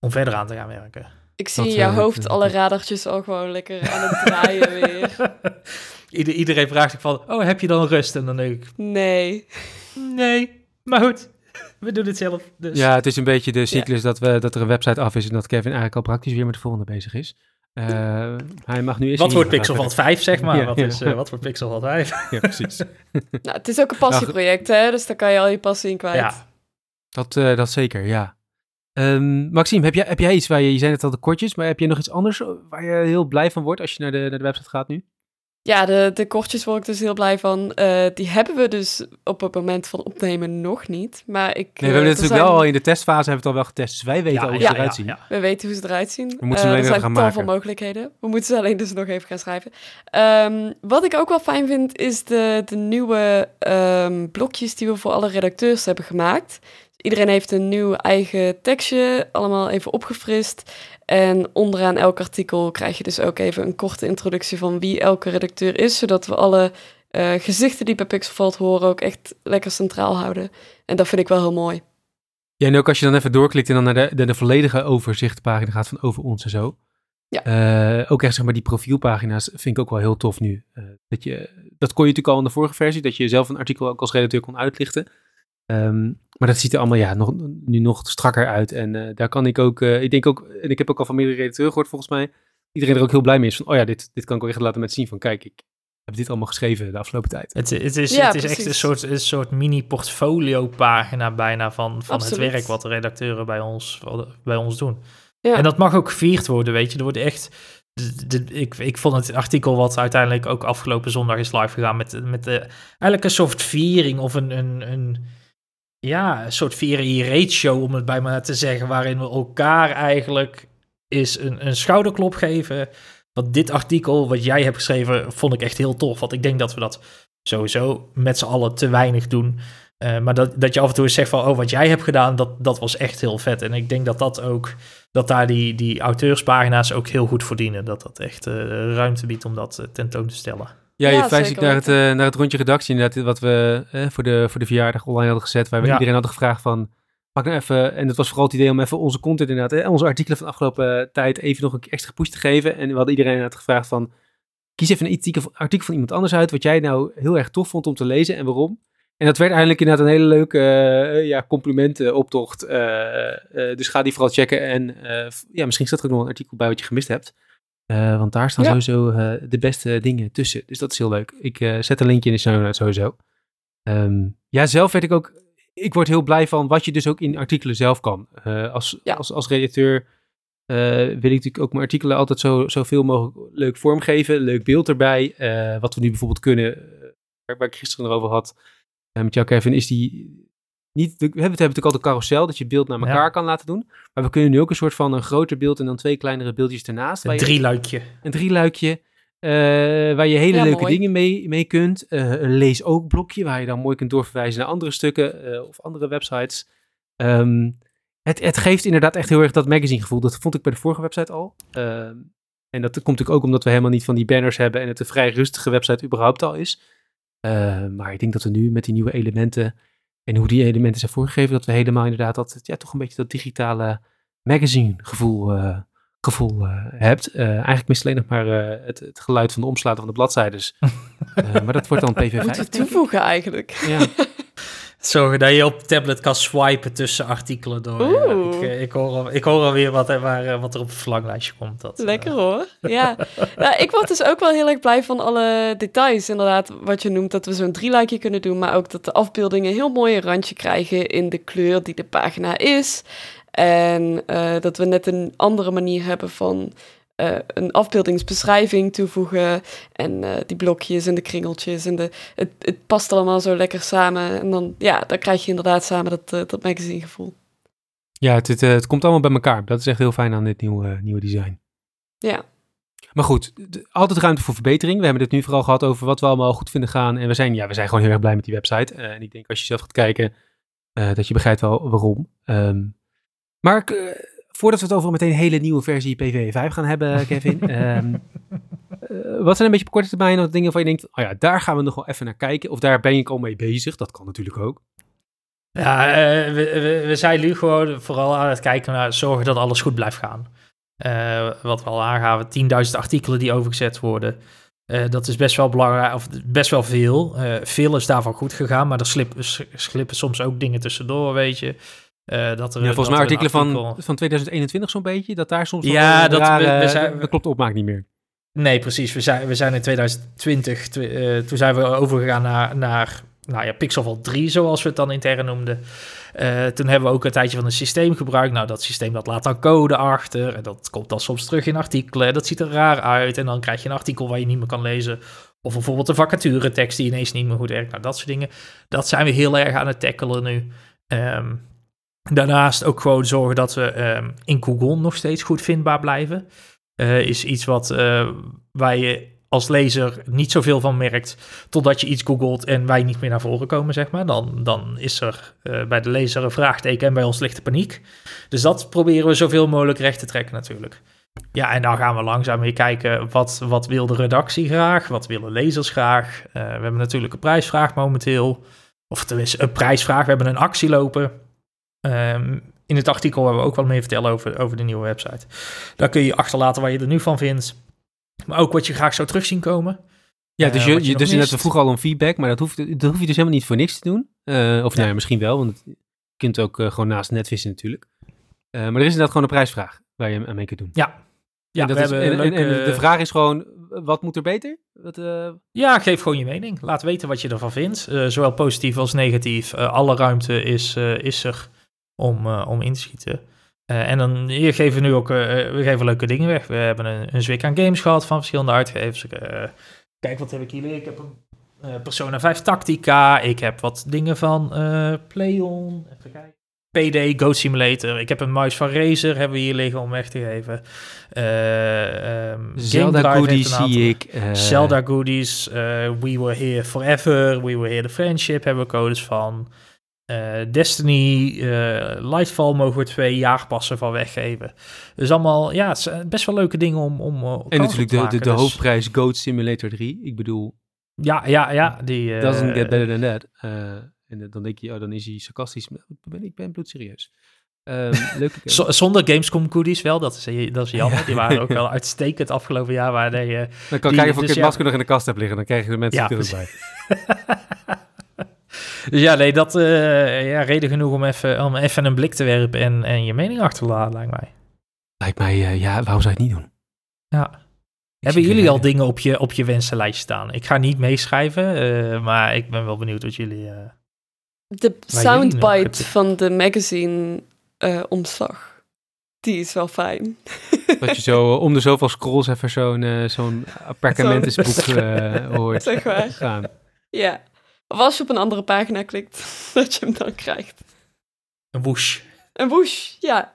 om verder aan te gaan werken. Ik zie Dat, in jouw eh, hoofd [LAUGHS] alle radartjes al gewoon lekker aan het [LAUGHS] draaien weer. [LAUGHS] Ieder, iedereen vraagt zich van, oh, heb je dan rust? En dan denk ik, Nee. nee, maar goed, we doen het zelf. Dus. Ja, het is een beetje de cyclus dat, we, dat er een website af is en dat Kevin eigenlijk al praktisch weer met de volgende bezig is. Eh, hij mag nu eens wat wordt geval Pixelvat 5, zeg maar? [LAUGHS] Ja, wat, ja. is, eh, wat wordt Pixelvat 5? verder. Ja, precies. [LAUGHS] Nou, het is ook een passieproject, hè? Dus daar kan je al je passie in kwijt. Ja. Dat, eh, dat zeker, ja. Ehm, Maxime, heb jij, heb jij iets waar je, je zei het al de kortjes, maar heb je nog iets anders waar je heel blij van wordt als je naar de, naar de website gaat nu? Ja, de, de kortjes word ik dus heel blij van. Eh, die hebben we dus op het moment van opnemen nog niet. Maar ik. Nee, we hebben er natuurlijk zijn- wel al in de testfase hebben we het al wel getest, dus wij weten al hoe ze ja, eruit zien. We weten hoe ze eruit zien. We moeten ze Eh, alleen er zijn gaan tal van maken. mogelijkheden. We moeten ze alleen dus nog even gaan schrijven. Ehm, wat ik ook wel fijn vind, is de, de nieuwe ehm, blokjes die we voor alle redacteurs hebben gemaakt. Iedereen heeft een nieuw eigen tekstje, allemaal even opgefrist. En onderaan elk artikel krijg je dus ook even een korte introductie van wie elke redacteur is, zodat we alle eh, gezichten die bij Pixelvalt horen ook echt lekker centraal houden. En dat vind ik wel heel mooi. Ja, en ook als je dan even doorklikt en dan naar de, de, de volledige overzichtpagina gaat van over ons en zo. Ja. Eh, ook echt zeg maar die profielpagina's vind ik ook wel heel tof nu. Eh, dat, je, dat kon je natuurlijk al in de vorige versie, dat je zelf een artikel ook als redacteur kon uitlichten. Ehm, maar dat ziet er allemaal ja, nog, nu nog strakker uit. En eh, daar kan ik ook, eh, ik denk ook, en ik heb ook al van meerdere redacteuren gehoord volgens mij, iedereen er ook heel blij mee is van, oh ja, dit, dit kan ik ook echt laten met zien van, kijk, ik heb dit allemaal geschreven de afgelopen tijd. Het, het is, Ja, het is echt een soort, een soort mini-portfolio-pagina bijna van, van het werk wat de redacteuren bij ons, bij ons doen. Ja. En dat mag ook gevierd worden, weet je. Er wordt echt... de- de- ik, ik vond het artikel wat uiteindelijk ook afgelopen zondag is live gegaan met, met de, eigenlijk een soort viering of een, een, een ja, een soort viering-show om het bij me te zeggen, waarin we elkaar eigenlijk is een, een schouderklop geven. Want dit artikel wat jij hebt geschreven vond ik echt heel tof, want ik denk dat we dat sowieso met z'n allen te weinig doen. Eh, maar dat, dat je af en toe eens zegt van, oh, wat jij hebt gedaan, dat, dat was echt heel vet. En ik denk dat dat ook, dat daar die, die auteurspagina's ook heel goed verdienen. Dat dat echt eh, ruimte biedt om dat eh, tentoon te stellen. Ja, je Ja, verwijst naar het, eh, naar het rondje redactie inderdaad, wat we eh, voor, de, voor de verjaardag online hadden gezet, waar we Ja. iedereen hadden gevraagd van, pak nou even, en het was vooral het idee om even onze content inderdaad, hè, onze artikelen van de afgelopen eh, tijd even nog een extra push te geven. En we hadden iedereen inderdaad gevraagd van, kies even een artikel, artikel van iemand anders uit, wat jij nou heel erg tof vond om te lezen en waarom. En dat werd eigenlijk inderdaad een hele leuke uh, ja, complimentenoptocht. Uh, uh, dus ga die vooral checken. En uh, ja, misschien staat er ook nog een artikel bij wat je gemist hebt. Uh, want daar staan ja. sowieso uh, de beste dingen tussen. Dus dat is heel leuk. Ik uh, zet een linkje in de show notes sowieso. Um, ja, zelf werd ik ook... Ik word heel blij van wat je dus ook in artikelen zelf kan. Als, ja. als, als redacteur wil ik natuurlijk ook mijn artikelen altijd zo, zoveel mogelijk leuk vormgeven. Leuk beeld erbij. Wat we nu bijvoorbeeld kunnen, waar, ik gisteren erover had met jou Kevin, is die... Niet, we hebben het hebben natuurlijk al de carousel, dat je beeld naar elkaar ja. kan laten doen. Maar we kunnen nu ook een soort van een groter beeld en dan twee kleinere beeldjes ernaast. Een drieluikje. Een drieluikje. eh, waar je hele Ja, leuke mooi. dingen mee, mee kunt. Eh, een lees ook blokje waar je dan mooi kunt doorverwijzen naar andere stukken eh, of andere websites. Ehm, het, het geeft inderdaad echt heel erg dat magazine gevoel. Dat vond ik bij de vorige website al. Ehm, en dat komt natuurlijk ook omdat we helemaal niet van die banners hebben en het een vrij rustige website überhaupt al is. Eh, maar ik denk dat we nu met die nieuwe elementen en hoe die elementen zijn voorgegeven, dat we helemaal inderdaad dat, ja, toch een beetje dat digitale magazine gevoel, eh, gevoel eh, hebt. Eh, eigenlijk mist alleen nog maar eh, het, het geluid van de omslagen van de bladzijdes. [LAUGHS] Eh, maar dat wordt dan PV5. Moeten we toevoegen eigenlijk. Ja. [LAUGHS] Zorgen dat je op tablet kan swipen tussen artikelen door. Oeh. ik, eh, ik, hoor, al- ik hoor alweer wat, er- waar, eh, wat er op het verlanglijstje komt. Dat, eh, Lekker hoor. Ja. [LAUGHS] nou, ik word dus ook wel heel erg blij van alle details. Inderdaad, wat je noemt, dat we zo'n drieluikje kunnen doen. Maar ook dat de afbeeldingen een heel mooi randje krijgen in de kleur die de pagina is. En dat we net een andere manier hebben van eh, een afbeeldingsbeschrijving toevoegen. En eh, die blokjes en de kringeltjes. En de, het, het past allemaal zo lekker samen. En dan, ja, dan krijg je inderdaad samen dat, eh, dat magazine gevoel. Ja, het, het, het komt allemaal bij elkaar. Dat is echt heel fijn aan dit nieuwe, nieuwe design. Ja. Maar goed, altijd ruimte voor verbetering. We hebben het nu vooral gehad over wat we allemaal goed vinden gaan. En we zijn, ja, we zijn gewoon heel erg blij met die website. En ik denk als je zelf gaat kijken, dat je begrijpt wel waarom. Ehm, maar ik, voordat we het over meteen een hele nieuwe versie PV5 gaan hebben, [LAUGHS] Kevin. ehm, eh, wat zijn een beetje op korte termijn nog dingen van je denkt, oh ja, daar gaan we nog wel even naar kijken. Of daar ben ik al mee bezig. Dat kan natuurlijk ook. Ja, eh, we, we, we zijn nu gewoon vooral aan het kijken naar zorgen dat alles goed blijft gaan. Eh, wat we al aangaven, 10.000 artikelen die overgezet worden. Dat is best wel belangrijk, of best wel veel. Veel is daarvan goed gegaan, maar er slippen, slippen soms ook dingen tussendoor, weet je. Eh, dat er, Ja, volgens mij artikelen van, artikel- van 2021 zo'n beetje, dat daar soms Ja, dat we- rare- we zijn- dat klopt de opmaak niet meer. Nee, precies. We zijn, we zijn in 2020, tw- eh, toen zijn we overgegaan naar, naar nou ja, Pixelval 3, zoals we het dan intern noemden. Eh, toen hebben we ook een tijdje van een systeem gebruikt. Nou, dat systeem dat laat dan code achter. En dat komt dan soms terug in artikelen. Dat ziet er raar uit. En dan krijg je een artikel waar je niet meer kan lezen. Of bijvoorbeeld een vacaturetekst die ineens niet meer goed werkt. Nou, dat soort dingen. Dat zijn we heel erg aan het tackelen nu. Ehm, daarnaast ook gewoon zorgen dat we ehm, in Google nog steeds goed vindbaar blijven. Eh, is iets wat, eh, waar je als lezer niet zoveel van merkt, totdat je iets googelt en wij niet meer naar voren komen, zeg maar. Dan, dan is er eh, bij de lezer een vraagteken en bij ons ligt de paniek. Dus dat proberen we zoveel mogelijk recht te trekken natuurlijk. Ja, en dan gaan we langzaam weer kijken, wat, wat wil de redactie graag? Wat willen lezers graag? We hebben natuurlijk een prijsvraag momenteel. Of tenminste, een prijsvraag. We hebben een actie lopen. Ehm, in het artikel hebben we ook wat meer vertellen over, over de nieuwe website. Daar kun je achterlaten wat je er nu van vindt. Maar ook wat je graag zou terug zien komen. Ja, Eh, dus, wat je, je je, dus inderdaad, vroegen al om feedback, maar dat hoef, dat hoef je dus helemaal niet voor niks te doen. Eh, of nou ja, misschien wel, want je kunt ook eh, gewoon naast netvissen natuurlijk. Eh, maar er is inderdaad gewoon een prijsvraag waar je aan mee kunt doen. Ja, ja en, dat is, en, de vraag is gewoon, wat moet er beter? Wat, eh, Ja, geef gewoon je mening. Laat weten wat je ervan vindt. Eh, zowel positief als negatief. Eh, alle ruimte is, eh, is er om, eh, om in te schieten. Eh, en dan hier geven we nu ook eh, we geven leuke dingen weg. We hebben een, een zwik aan games gehad van verschillende uitgevers. Kijk, wat heb ik hier? Ik heb een Persona 5 Tactica. Ik heb wat dingen van Playon. Even kijken. PD, Goat Simulator. Ik heb een muis van Razer, hebben we hier liggen om weg te geven. Game Zelda goodies zie ik. Zelda goodies, We Were Here Forever, We Were Here The Friendship hebben we codes van. Eh, Destiny, eh, Lightfall mogen we twee jaarpassen van weggeven. Dus allemaal, ja, het zijn best wel leuke dingen om, om kans En natuurlijk te de, de, maken. de Dus- hoofdprijs Goat Simulator 3. Ik bedoel, Ja, ja, ja. Die, doesn't get better than that. En dan denk je, oh, dan is hij sarcastisch. Ik ben, ik ben bloedserieus. Ehm [LAUGHS] leuke game. zonder Gamescom goodies wel, dat is, dat is [LAUGHS] jammer. Ja. Die waren ook wel uitstekend afgelopen jaar. Waar je, dan kan die- kijken of ik het masker nog in de kast heb liggen. Dan krijgen de mensen Ja, er bij. [LAUGHS] dus ja, nee, dat eh ja, reden genoeg om even, om even een blik te werpen en, en je mening achter te laten, lijkt mij. Lijkt mij, eh, ja, waarom zou je het niet doen? Ja. Ik Hebben jullie al dingen op je, op je wensenlijst staan? Ik ga niet meeschrijven, eh, maar ik ben wel benieuwd wat jullie... eh, De soundbite van de magazine eh, omslag, die is wel fijn. [LAUGHS] Dat je zo om de zoveel scrolls even zo'n eh, zo'n appartementenboek eh, [LAUGHS] hoort Zeg maar. gaan. Ja. Of als je op een andere pagina klikt, [LAUGHS] dat je hem dan krijgt. een whoosh. Een whoosh, ja.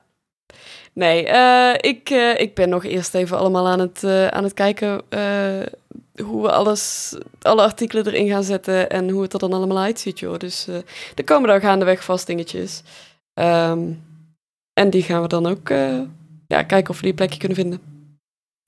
Nee, eh, ik, eh, ik ben nog eerst even allemaal aan het, eh, aan het kijken hoe we alles, alle artikelen erin gaan zetten en hoe het er dan allemaal uitziet, joh. Dus er komen daar gaandeweg vast dingetjes. Ehm, en die gaan we dan ook ja, kijken of we die plekje kunnen vinden.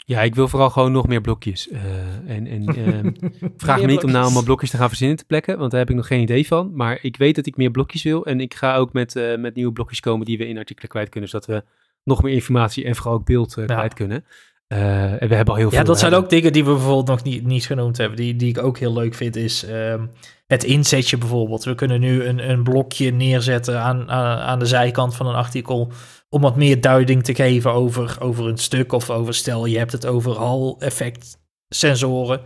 Ja, ik wil vooral gewoon nog meer blokjes. Eh, en en [LAUGHS] ehm, vraag me niet om nou allemaal blokjes te gaan verzinnen te plekken, want daar heb ik nog geen idee van. Maar ik weet dat ik meer blokjes wil en ik ga ook met, eh, met nieuwe blokjes komen die we in artikelen kwijt kunnen, zodat we nog meer informatie en vooral ook beeld eh, Ja. kwijt kunnen. En we hebben al heel veel. Ja, dat zijn ook dingen die we bijvoorbeeld nog niet, niet genoemd hebben. Die, die ik ook heel leuk vind, is ehm, het inzetje bijvoorbeeld. We kunnen nu een, een blokje neerzetten aan, aan, aan de zijkant van een artikel. Om wat meer duiding te geven over, over een stuk. Of over, stel je hebt het over hal-effect sensoren.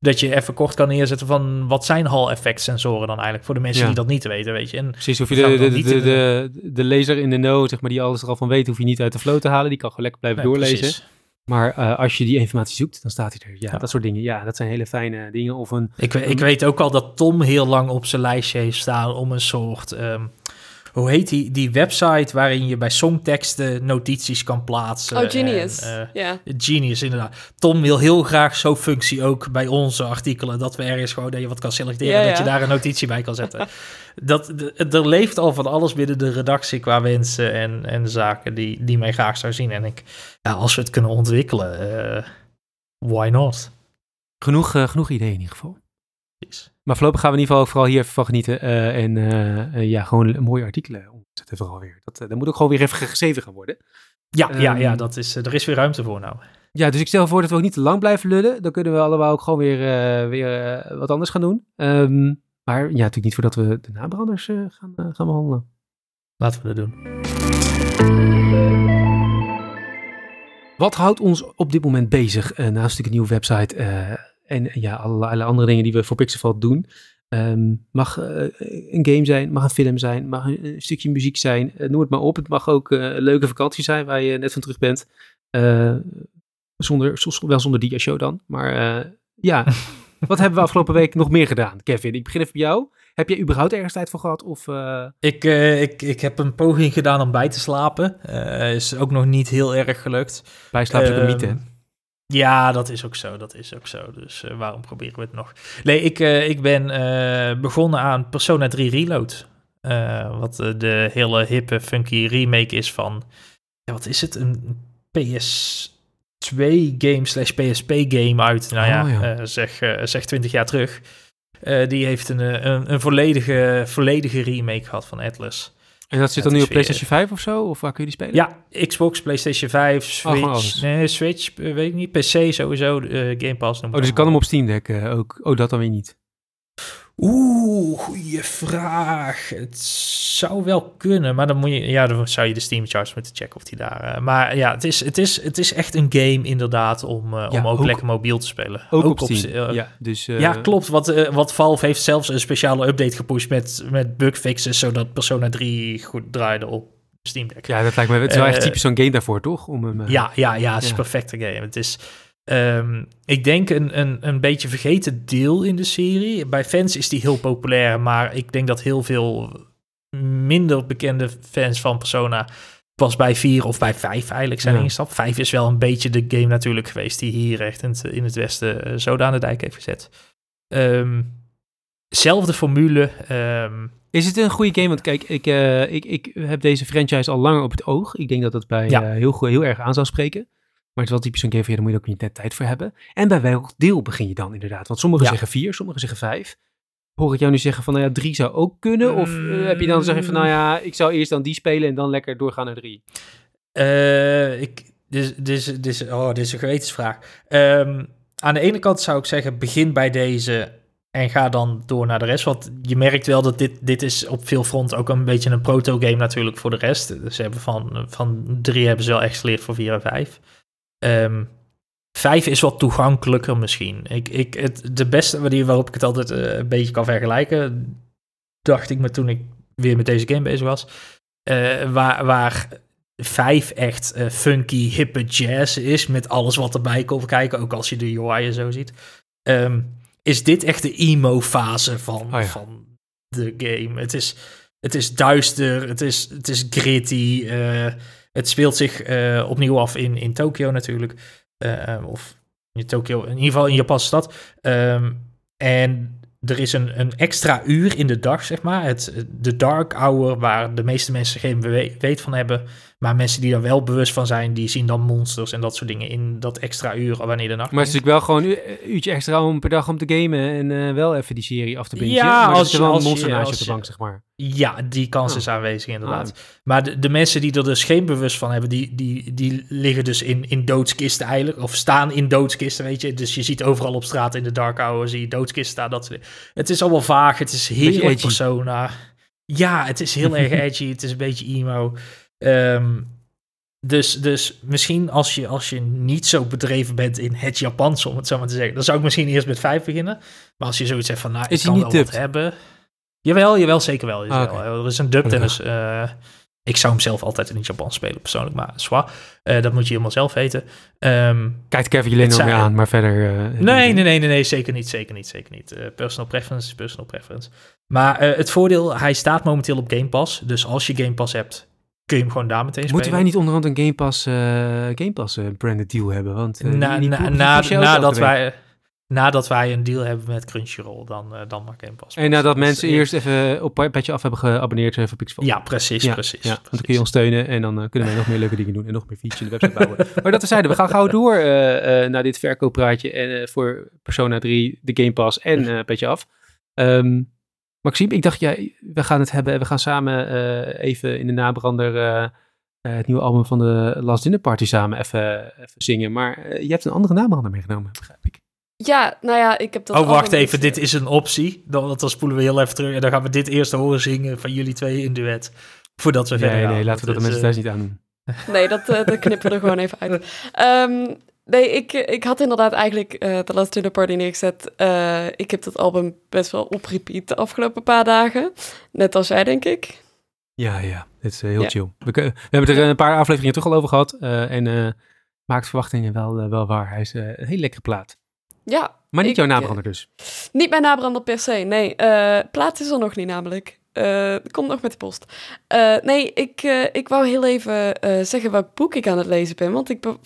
Dat je even kort kan neerzetten van wat zijn hal-effect sensoren dan eigenlijk. Voor de mensen Ja. die dat niet weten, weet je. En Precies, hoef je de, de, de, de, de, lezer in de know, zeg maar, die alles er al van weet, hoef je niet uit de flow te halen. Die kan gewoon lekker blijven Nee, doorlezen. precies. Maar eh, als je die informatie zoekt, dan staat hij er. Ja, Ja. dat soort dingen. Ja, dat zijn hele fijne dingen. Of een... Ik, we- ik weet ook al dat Tom heel lang op zijn lijstje heeft staan om een soort. ehm, hoe heet die, die website waarin je bij songteksten notities kan plaatsen? Oh, Genius. en, eh, ja. Genius, inderdaad. Tom wil heel graag zo'n functie ook bij onze artikelen. Dat we ergens gewoon dat je wat kan selecteren. Ja, Dat je daar een notitie bij kan zetten. [LAUGHS] dat, de- er leeft al van alles binnen de redactie qua wensen en, en zaken die, die mij graag zou zien. En ik, ja, als we het kunnen ontwikkelen, eh, why not? Genoeg, eh, genoeg ideeën in ieder geval. Maar voorlopig gaan we in ieder geval vooral hier even van genieten. eh, en eh, eh, ja, gewoon mooie artikelen omzetten vooral weer. Dat, eh, dat moet ook gewoon weer even geschreven gaan worden. Ja, ja, ja Ehm, dat is, er is weer ruimte voor nou. Ja, dus ik stel voor dat we ook niet te lang blijven lullen. Dan kunnen we allemaal ook gewoon weer, weer wat anders gaan doen. Ehm, maar ja, natuurlijk niet voordat we de nabranders gaan, gaan behandelen. Laten we dat doen. Wat houdt ons op dit moment bezig eh, naast natuurlijk een nieuwe website en ja, allerlei andere dingen die we voor Pixelval doen? Ehm, mag eh, een game zijn, mag een film zijn, mag een, stukje muziek zijn, eh, noem het maar op. Het mag ook eh, een leuke vakantie zijn waar je net van terug bent. Eh, zonder, wel zonder die show dan, maar eh, ja. [LAUGHS] Wat hebben we afgelopen week nog meer gedaan, Kevin? Ik begin even bij jou. Heb jij überhaupt ergens tijd voor gehad? Of, eh, Ik, eh, ik, ik heb een poging gedaan om bij te slapen. Eh, is ook nog niet heel erg gelukt. bijslaap is een Ehm, mythe. Ja, dat is ook zo. Dat is ook zo. Dus eh, waarom proberen we het nog? Nee, ik, eh, ik ben eh, begonnen aan Persona 3 Reload. Wat de hele hippe, funky remake is van... Ja, wat is het? Een PS2 game slash PSP game uit, nou ja, Oh, ja. zeg, zeg 20 jaar terug. Die heeft een, een, een volledige, volledige remake gehad van Atlas. En dat zit dan nu op PlayStation 5 of zo? Of waar kun je die spelen? Ja, Xbox, PlayStation 5, Oh, gewoon Switch. nee, Switch, eh, weet ik niet. PC sowieso, eh, Game Pass. Oh, dus ik kan hem op Steam Deck eh, ook. Oh, dat dan weer niet. Oeh, goede vraag. Het zou wel kunnen, maar dan moet je, ja, dan zou je de Steam charts moeten checken of die daar. eh, maar ja, het is, het, is, het is echt een game inderdaad om, eh, Ja, om ook, ook- lekker mobiel te spelen. Ook, op. Steam, eh, ja, dus, ja, klopt. Wat, wat Valve heeft zelfs een speciale update gepusht met, met bugfixes, zodat Persona 3 goed draaide op Steam Deck. Ja, dat lijkt me. Het is wel echt typisch zo'n game daarvoor, toch? Om hem, Ja, ja, ja, het is een perfecte game. Het is, ehm, ik denk, een, een, een beetje vergeten deel in de serie. Bij fans is die heel populair, maar ik denk dat heel veel minder bekende fans van Persona pas bij 4 of bij 5 eigenlijk zijn Ja. ingestapt. 5 is wel een beetje de game natuurlijk geweest die hier echt in het, in het Westen eh, zo aan de dijk heeft gezet. Ehm, zelfde formule. ehm, Is het een goede game? Want kijk, ik, eh, ik, ik heb deze franchise al langer op het oog. Ik denk dat dat bij Ja. eh, heel, goed- heel erg aan zou spreken. Maar het is wel typisch zo'n game van, ja, daar moet je ook niet net tijd voor hebben. En bij welk deel begin je dan inderdaad? Want sommigen Ja. zeggen vier, sommigen zeggen vijf. Hoor ik jou nu zeggen van, nou ja, drie zou ook kunnen? Of eh, heb je dan zeggen van, nou ja, ik zou eerst dan die spelen en dan lekker doorgaan naar drie? Eh, ik, dit, dit, is, dit, is, oh, dit is een gewetensvraag. Ehm, aan de ene kant zou ik zeggen, begin bij deze en ga dan door naar de rest. Want je merkt wel dat dit, dit is op veel fronten ook een beetje een proto-game natuurlijk voor de rest. Dus ze hebben van, van drie hebben ze wel echt geleerd voor vier en vijf. Ehm, vijf is wat toegankelijker misschien. Ik, ik, het, de beste manier waarop ik het altijd eh, een beetje kan vergelijken, dacht ik me toen ik weer met deze game bezig was. eh, waar, waar vijf echt eh, funky, hippe jazz is. Met alles wat erbij komt kijken. Ook als je de UI en zo ziet. Ehm, is dit echt de emo-fase van, Oh ja. van de game. Het is, het is duister. Het is, het is gritty. Het speelt zich eh, opnieuw af in, in Tokio natuurlijk. Eh, of in Tokio, in ieder geval in Japanse stad. Ehm, en er is een, een extra uur in de dag, zeg maar. Het, de dark hour, waar de meeste mensen geen we- weet van hebben. Maar mensen die er wel bewust van zijn, die zien dan monsters en dat soort dingen in dat extra uur wanneer de nacht Maar het is natuurlijk wel gewoon een uurtje extra om per dag om te gamen en eh, wel even die serie af te bingen. Ja, maar als je- wel een monster naast je op de bank, zeg maar. Ja, die kans Oh. is aanwezig inderdaad. Maar de, de mensen die er dus geen bewust van hebben, die, die, die liggen dus in, in doodskisten eigenlijk. Of staan in doodskisten, weet je. Dus je ziet overal op straat in de dark hour, zie je doodskisten staan. Dat soort. Het is allemaal vaag, het is heel erg persona. Ja, het is heel erg [LAUGHS] edgy, het is een beetje emo. Ehm, dus, dus misschien als je, als je niet zo bedreven bent in het Japans, om het zo maar te zeggen, dan zou ik misschien eerst met vijf beginnen. Maar als je zoiets hebt van, nou, Is ik kan wel wat hebben. Jawel, jawel, zeker wel. Ah, jawel. Er is een dub en dus, eh, ik zou hem zelf altijd in het Japans spelen, persoonlijk, maar. Eh, dat moet je helemaal zelf weten. Ehm, Kijkt Kevin Het nog aan, maar verder... eh, nee, nee, nee, nee, nee, zeker niet, zeker niet, zeker niet. Eh, personal preference is personal preference. Maar eh, het voordeel, hij staat momenteel op Game Pass. Dus als je Game Pass hebt, kun je hem gewoon daar meteen Moeten wij niet onderhand een Game Pass, eh Game Pass eh, branded deal hebben? Want eh, Na, die- die na, na- nadat, wij, nadat wij een deal hebben met Crunchyroll, dan, dan mag Game Pass. En nadat Dus, mensen eerst even op Petje Af hebben geabonneerd voor Pixel. Ja, precies, Ja, precies. Ja, want dan kun je precies. ons steunen en dan kunnen wij nog meer leuke dingen doen en nog meer features in de website bouwen. [LAUGHS] maar dat zeiden we gaan gauw door naar dit verkooppraatje en, voor Persona 3, de Game Pass en eh Petje Af. Ehm, Maxime, ik dacht, ja, we gaan het hebben, we gaan samen eh, even in de nabrander eh, eh, het nieuwe album van de Last Dinner Party samen even, even zingen. Maar je hebt een andere nabrander meegenomen, begrijp ik. Ja, nou ja, ik heb dat Oh, wacht even, dit is een optie. Dan, want dan spoelen we heel even terug en dan gaan we dit eerst horen zingen van jullie twee in duet. Voordat we verder Nee, gaan. nee, laten we dat de mensen thuis niet aandoen. Nee, dat, eh, dat knippen we er gewoon even uit. [LAUGHS] Ehm, nee, ik, ik had inderdaad eigenlijk eh The Last Dinner Party neergezet. Eh, ik heb dat album best wel op repeat de afgelopen paar dagen. Net als jij, denk ik. Ja, ja, dit is eh, heel Ja. chill. We, hebben er een paar afleveringen terug al over gehad eh, en maakt verwachtingen wel, wel waar. Hij is een hele lekkere plaat. Ja, Maar niet Ik, jouw nabrander dus. niet mijn nabrander per se, nee. Plaat is er nog niet namelijk. Komt nog met de post. Nee, ik, ik wou heel even zeggen welk boek ik aan het lezen ben. Want ik be-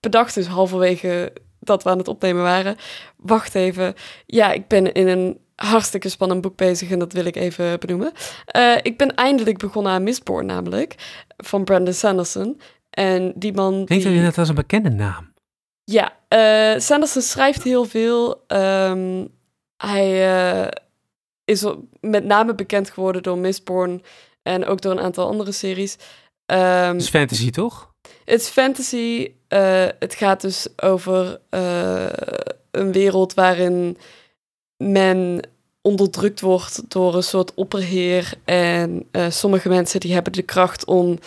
bedacht dus halverwege dat we aan het opnemen waren. Wacht even. Ja, ik ben in een hartstikke spannend boek bezig en dat wil ik even benoemen. Eh, ik ben eindelijk begonnen aan Mistborn namelijk. Van Brandon Sanderson. En die man... Klinkt die... net als een bekende naam? Ja, eh, Sanderson schrijft heel veel. Ehm, hij eh, is met name bekend geworden door Mistborn en ook door een aantal andere series. Het is fantasy, toch? Is fantasy. eh, het gaat dus over eh, een wereld waarin men onderdrukt wordt door een soort opperheer. En eh, sommige mensen die hebben de kracht om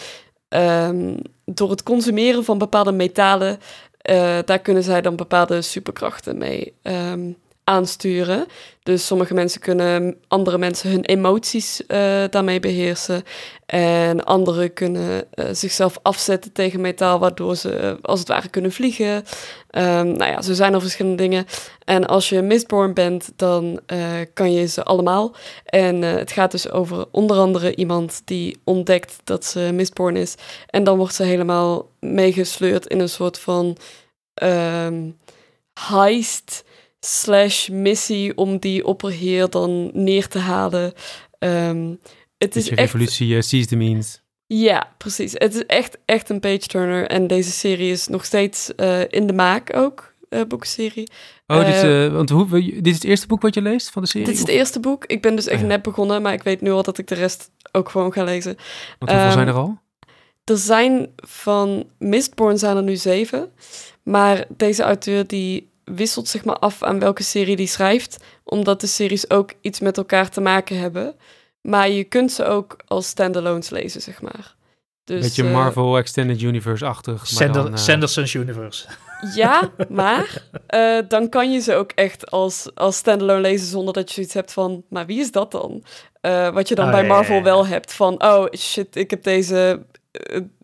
ehm, door het consumeren van bepaalde metalen, daar kunnen zij dan bepaalde superkrachten mee ehm, aansturen. Dus sommige mensen kunnen andere mensen hun emoties eh, daarmee beheersen. En anderen kunnen eh, zichzelf afzetten tegen metaal, waardoor ze eh, als het ware kunnen vliegen. Ehm, nou ja, zo zijn er verschillende dingen. En als je Mistborn bent, dan kan je ze allemaal. En het gaat dus over onder andere iemand die ontdekt dat ze Mistborn is. En dan wordt ze helemaal meegesleurd in een soort van ehm, heist slash missie om die opperheer dan neer te halen. Ehm, het is echt revolutie, uh, seize the means. ja, precies. Het is echt, echt een page-turner. En deze serie is nog steeds eh, in de maak ook, eh boekenserie. Oh, dit, Eh, eh, want hoe, dit is het eerste boek wat je leest van de serie? Dit is het eerste boek. Ik ben dus echt Ah, ja. net begonnen, maar ik weet nu al dat ik de rest ook gewoon ga lezen. Want hoeveel zijn ehm, er al? Er zijn van Mistborn zijn er nu zeven. Maar deze auteur die wisselt zich maar af aan welke serie die schrijft. Omdat de series ook iets met elkaar te maken hebben. Maar je kunt ze ook als standalones lezen, zeg maar. Dus, Beetje eh, Marvel Extended Universe-achtig. maar Sander- dan, eh, Sanderson's Universe. [LAUGHS] Ja, maar eh, dan kan je ze ook echt als, als standalone lezen zonder dat je zoiets hebt van, maar wie is dat dan? Eh, wat je dan Oh, bij Marvel wel hebt van, oh shit, ik heb deze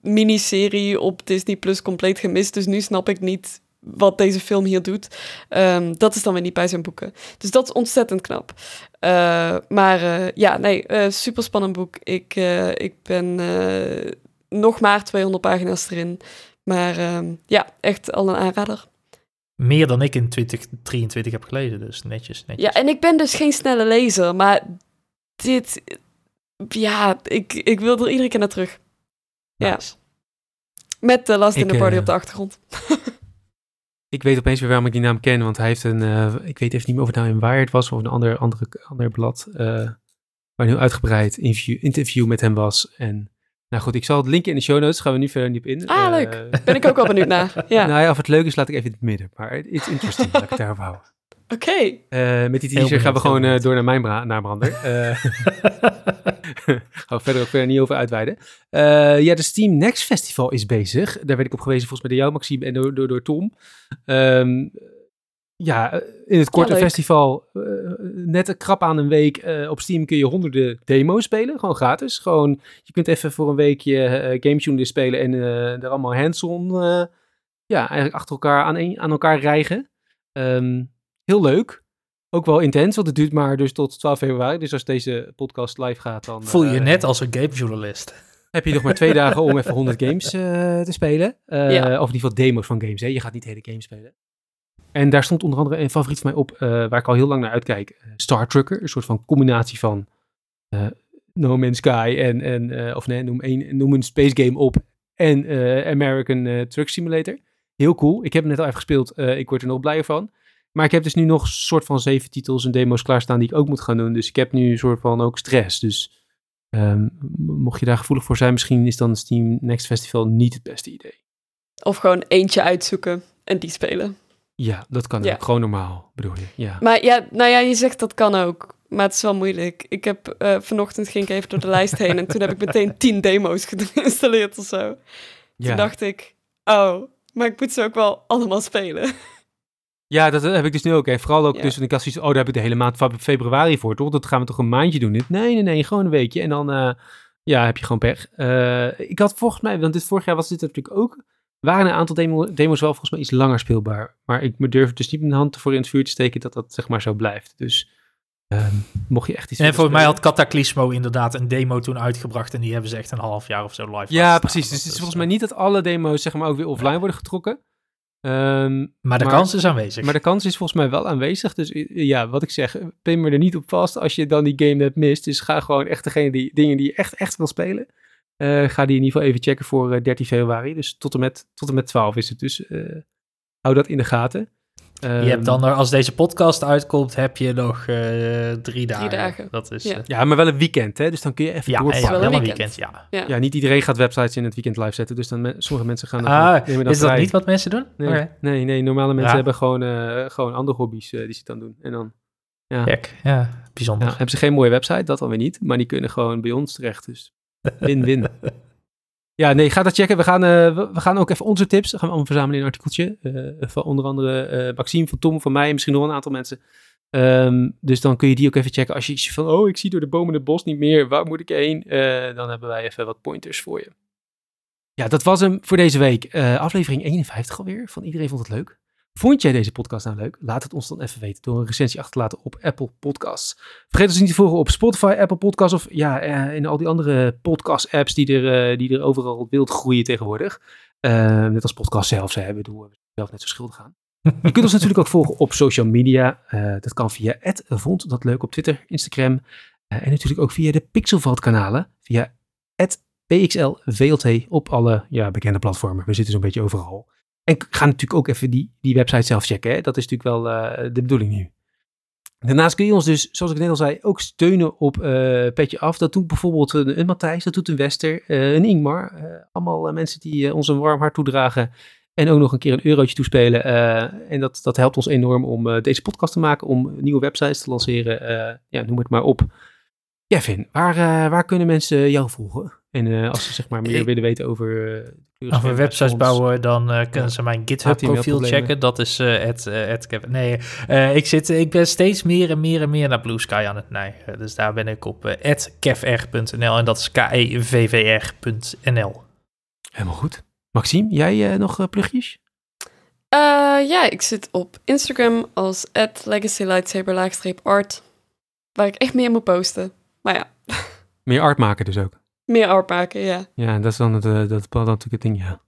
miniserie op Disney Plus compleet gemist, dus nu snap ik niet wat deze film hier doet. Ehm, dat is dan weer niet bij zijn boeken. Dus dat is ontzettend knap. Eh, maar eh, ja, nee, super spannend boek. Ik, eh, ik ben eh, nog maar 200 pagina's erin. Maar ehm, ja, echt al een aanrader. Meer dan ik in 2023 heb gelezen, dus netjes, netjes. Ja, en ik ben dus geen snelle lezer, maar dit... Ja, ik, ik wil er iedere keer naar terug. Ja. Met de Last Ik, Dinner Party eh, op de achtergrond. [LAUGHS] Ik weet opeens weer waarom ik die naam ken, want hij heeft een, eh, ik weet even niet meer of het nou in Wired was of een ander, andere, ander blad, eh, waar een heel uitgebreid interview, interview met hem was. En nou goed, ik zal het linken in de show notes, gaan we nu verder niet op in. Ah, Eh, leuk. Ben ik ook wel benieuwd naar. [LAUGHS] Ja, Nou ja, of het leuk is, laat ik even in het midden. Maar it's interesting, laat ik daarop houden. Oké. Eh, met die teaser gaan we gewoon eh, door naar mijn bra- naar Brander. [LAUGHS] Eh, [LAUGHS] gaan we verder ook verder niet over uitweiden. Eh, ja, de Steam Next Festival is bezig. Daar werd ik op gewezen volgens mij door jou, Maxime, en door, door, door Tom. Ehm, ja, in het korte festival, net een krap aan een week, eh, op Steam kun je honderden demo's spelen. Gewoon gratis. Gewoon, je kunt even voor een weekje gamejournalist spelen en eh er allemaal hands-on, eh, ja, eigenlijk achter elkaar aan, een, aan elkaar rijgen. Ehm, heel leuk. Ook wel intens, want het duurt maar dus tot 12 februari. Dus als deze podcast live gaat, dan Voel je je eh, net als een gamejournalist. heb je nog maar twee dagen om even 100 games eh, te spelen. Eh, Ja. Of in ieder geval demo's van games. Hè. Je gaat niet de hele game spelen. En daar stond onder andere een favoriet van mij op, eh, waar ik al heel lang naar uitkijk. Star Trucker, een soort van combinatie van eh, No Man's Sky en, en eh, of nee, noem, een, noem een space game op en eh, American eh, Truck Simulator. Heel cool. Ik heb hem net al even gespeeld. eh, ik word er nog blijer van. Maar ik heb dus nu nog een soort van zeven titels en demo's klaarstaan die ik ook moet gaan doen. Dus ik heb nu een soort van ook stress. Dus ehm, mocht je daar gevoelig voor zijn, misschien is dan Steam Next Festival niet het beste idee. Of gewoon eentje uitzoeken en die spelen. Ja, dat kan Ja. ook. Gewoon normaal, bedoel je. Ja. Maar ja, nou ja, je zegt dat kan ook. Maar het is wel moeilijk. Ik heb eh, vanochtend ging ik even door de lijst heen en toen heb ik meteen [LAUGHS] tien demo's [LAUGHS] geïnstalleerd of zo. ja. Toen dacht ik, oh, maar ik moet ze ook wel allemaal spelen. Ja, dat heb ik dus nu ook. Hè. Vooral ook Ja. tussen de kasties. Oh, daar heb ik de hele maand van februari voor, toch? Dat gaan we toch een maandje doen? Dit- Nee, nee, nee, gewoon een weekje. En dan eh, ja, heb je gewoon pech. Eh, ik had volgens mij, want dit vorig jaar was dit natuurlijk ook. Waren een aantal demo, demo's wel volgens mij iets langer speelbaar. Maar ik me durf dus niet mijn hand ervoor in het vuur te steken dat dat zeg maar zo blijft. Dus ehm, mocht je echt iets En volgens mij had Cataclysmo inderdaad een demo toen uitgebracht. En die hebben ze echt een half jaar of zo live Ja, precies. Dus het is volgens mij niet dat alle demo's zeg maar ook weer offline worden getrokken. Ehm, Maar de maar- kans is aanwezig. Maar de kans is volgens mij wel aanwezig. Dus ja, wat ik zeg, pin me er niet op vast als je dan die game net mist. Dus ga gewoon echt degene die dingen die je echt, echt wil spelen. eh, ga die in ieder geval even checken voor eh, 13 februari. Dus tot en met, tot en met 12 is het. Dus eh, hou dat in de gaten. Je hebt dan, nog- als deze podcast uitkomt, heb je nog eh, drie dagen. dagen. Dat is, Ja. eh, Ja, maar wel een weekend, hè? Dus dan kun je even ja, ja, doorpakken. wel wel een weekend. ja. Ja. Ja, niet iedereen gaat websites in het weekend live zetten. Dus dan me- sommige mensen gaan dan Ah, dan is dat vrij. niet wat mensen doen? Nee, nee, nee, normale mensen Ja. hebben gewoon, eh, gewoon andere hobby's eh, die ze dan doen. En dan ja, ja, bijzonder. ja, hebben ze geen mooie website, dat dan weer niet. Maar die kunnen gewoon bij ons terecht. Dus [LAUGHS] win-win. Ja, nee, ga dat checken. We gaan, eh, we, gaan ook even onze tips. gaan we allemaal verzamelen in een artikeltje. eh, van onder andere eh Maxime, van Tom, van mij en misschien nog een aantal mensen. Ehm, dus dan kun je die ook even checken. Als je iets van, oh, ik zie door de bomen het bos niet meer. Waar moet ik heen? Dan hebben wij even wat pointers voor je. Ja, dat was hem voor deze week. Aflevering 51 alweer. Van iedereen vond het leuk. Vond jij deze podcast nou leuk? Laat het ons dan even weten door een recensie achter te laten op Apple Podcasts. Vergeet ons niet te volgen op Spotify, Apple Podcasts of ja, eh, in al die andere podcast-apps die er, eh, die er overal wild groeien tegenwoordig. Eh, net als podcast zelf, ze hebben, we zelf net zo schuldig aan. Je kunt ons natuurlijk ook volgen op social media. Dat kan via vond dat leuk op Twitter, Instagram. en natuurlijk ook via de Pixelvalt kanalen. Via PXLVLT op alle ja, bekende platformen. We zitten zo'n beetje overal. En ga natuurlijk ook even die, die website zelf checken. Hè? Dat is natuurlijk wel eh, de bedoeling nu. Daarnaast kun je ons dus, zoals ik net al zei, ook steunen op eh Petje Af. Dat doet bijvoorbeeld een, een Matthijs, dat doet een Wester, eh, een Ingmar. allemaal mensen die ons een warm hart toedragen. En ook nog een keer een eurotje toespelen. en dat, dat helpt ons enorm om deze podcast te maken, om nieuwe websites te lanceren. ja, noem het maar op. Kevin, waar, waar kunnen mensen jou volgen? En als ze zeg maar meer Ik- willen weten over... Als we websites bouwen, dan eh, kunnen ze mijn GitHub-profiel checken. Dat is eh het, eh, het Kevin. Nee, eh, ik, zit, ik ben steeds meer en meer en meer naar Blue Sky aan het neigen. Dus daar ben ik op kevr.nl en dat is k-e-v-v-r.nl. Helemaal goed. Maxime, jij eh, nog eh, plugjes? Eh, ja, ik zit op Instagram als legacylightsaber-art. Waar ik echt meer moet posten. Maar ja, Meer art maken dus ook. Meer art maken, ja. Ja, dat is dan, het, eh, dat is dan natuurlijk het ding, ja.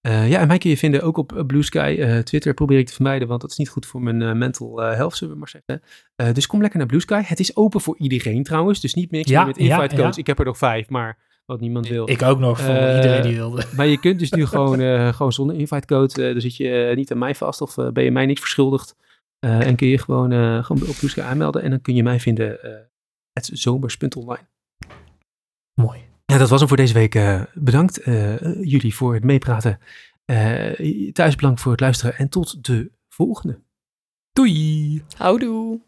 Eh, ja, en mij kun je vinden ook op eh, Blue Sky. Eh, Twitter probeer ik te vermijden, want dat is niet goed voor mijn eh, mental eh, health, zullen we maar zeggen. Eh, dus kom lekker naar Blue Sky. Het is open voor iedereen trouwens, dus niet mixen Ja, met ja, invite codes. ja. Ik heb er nog vijf, maar wat niemand wil. Ik ook nog voor iedereen die wilde. Maar je kunt dus nu [LAUGHS] gewoon, eh, gewoon zonder invite code, dan zit je niet aan mij vast of ben je mij niet verschuldigd. Eh, en kun je gewoon, eh, gewoon op Blue Sky aanmelden en dan kun je mij vinden eh het zomers.online. Ja, dat was hem voor deze week. Eh, bedankt eh, jullie voor het meepraten. Eh, thuis bedankt voor het luisteren en tot de volgende. Doei! Houdoe.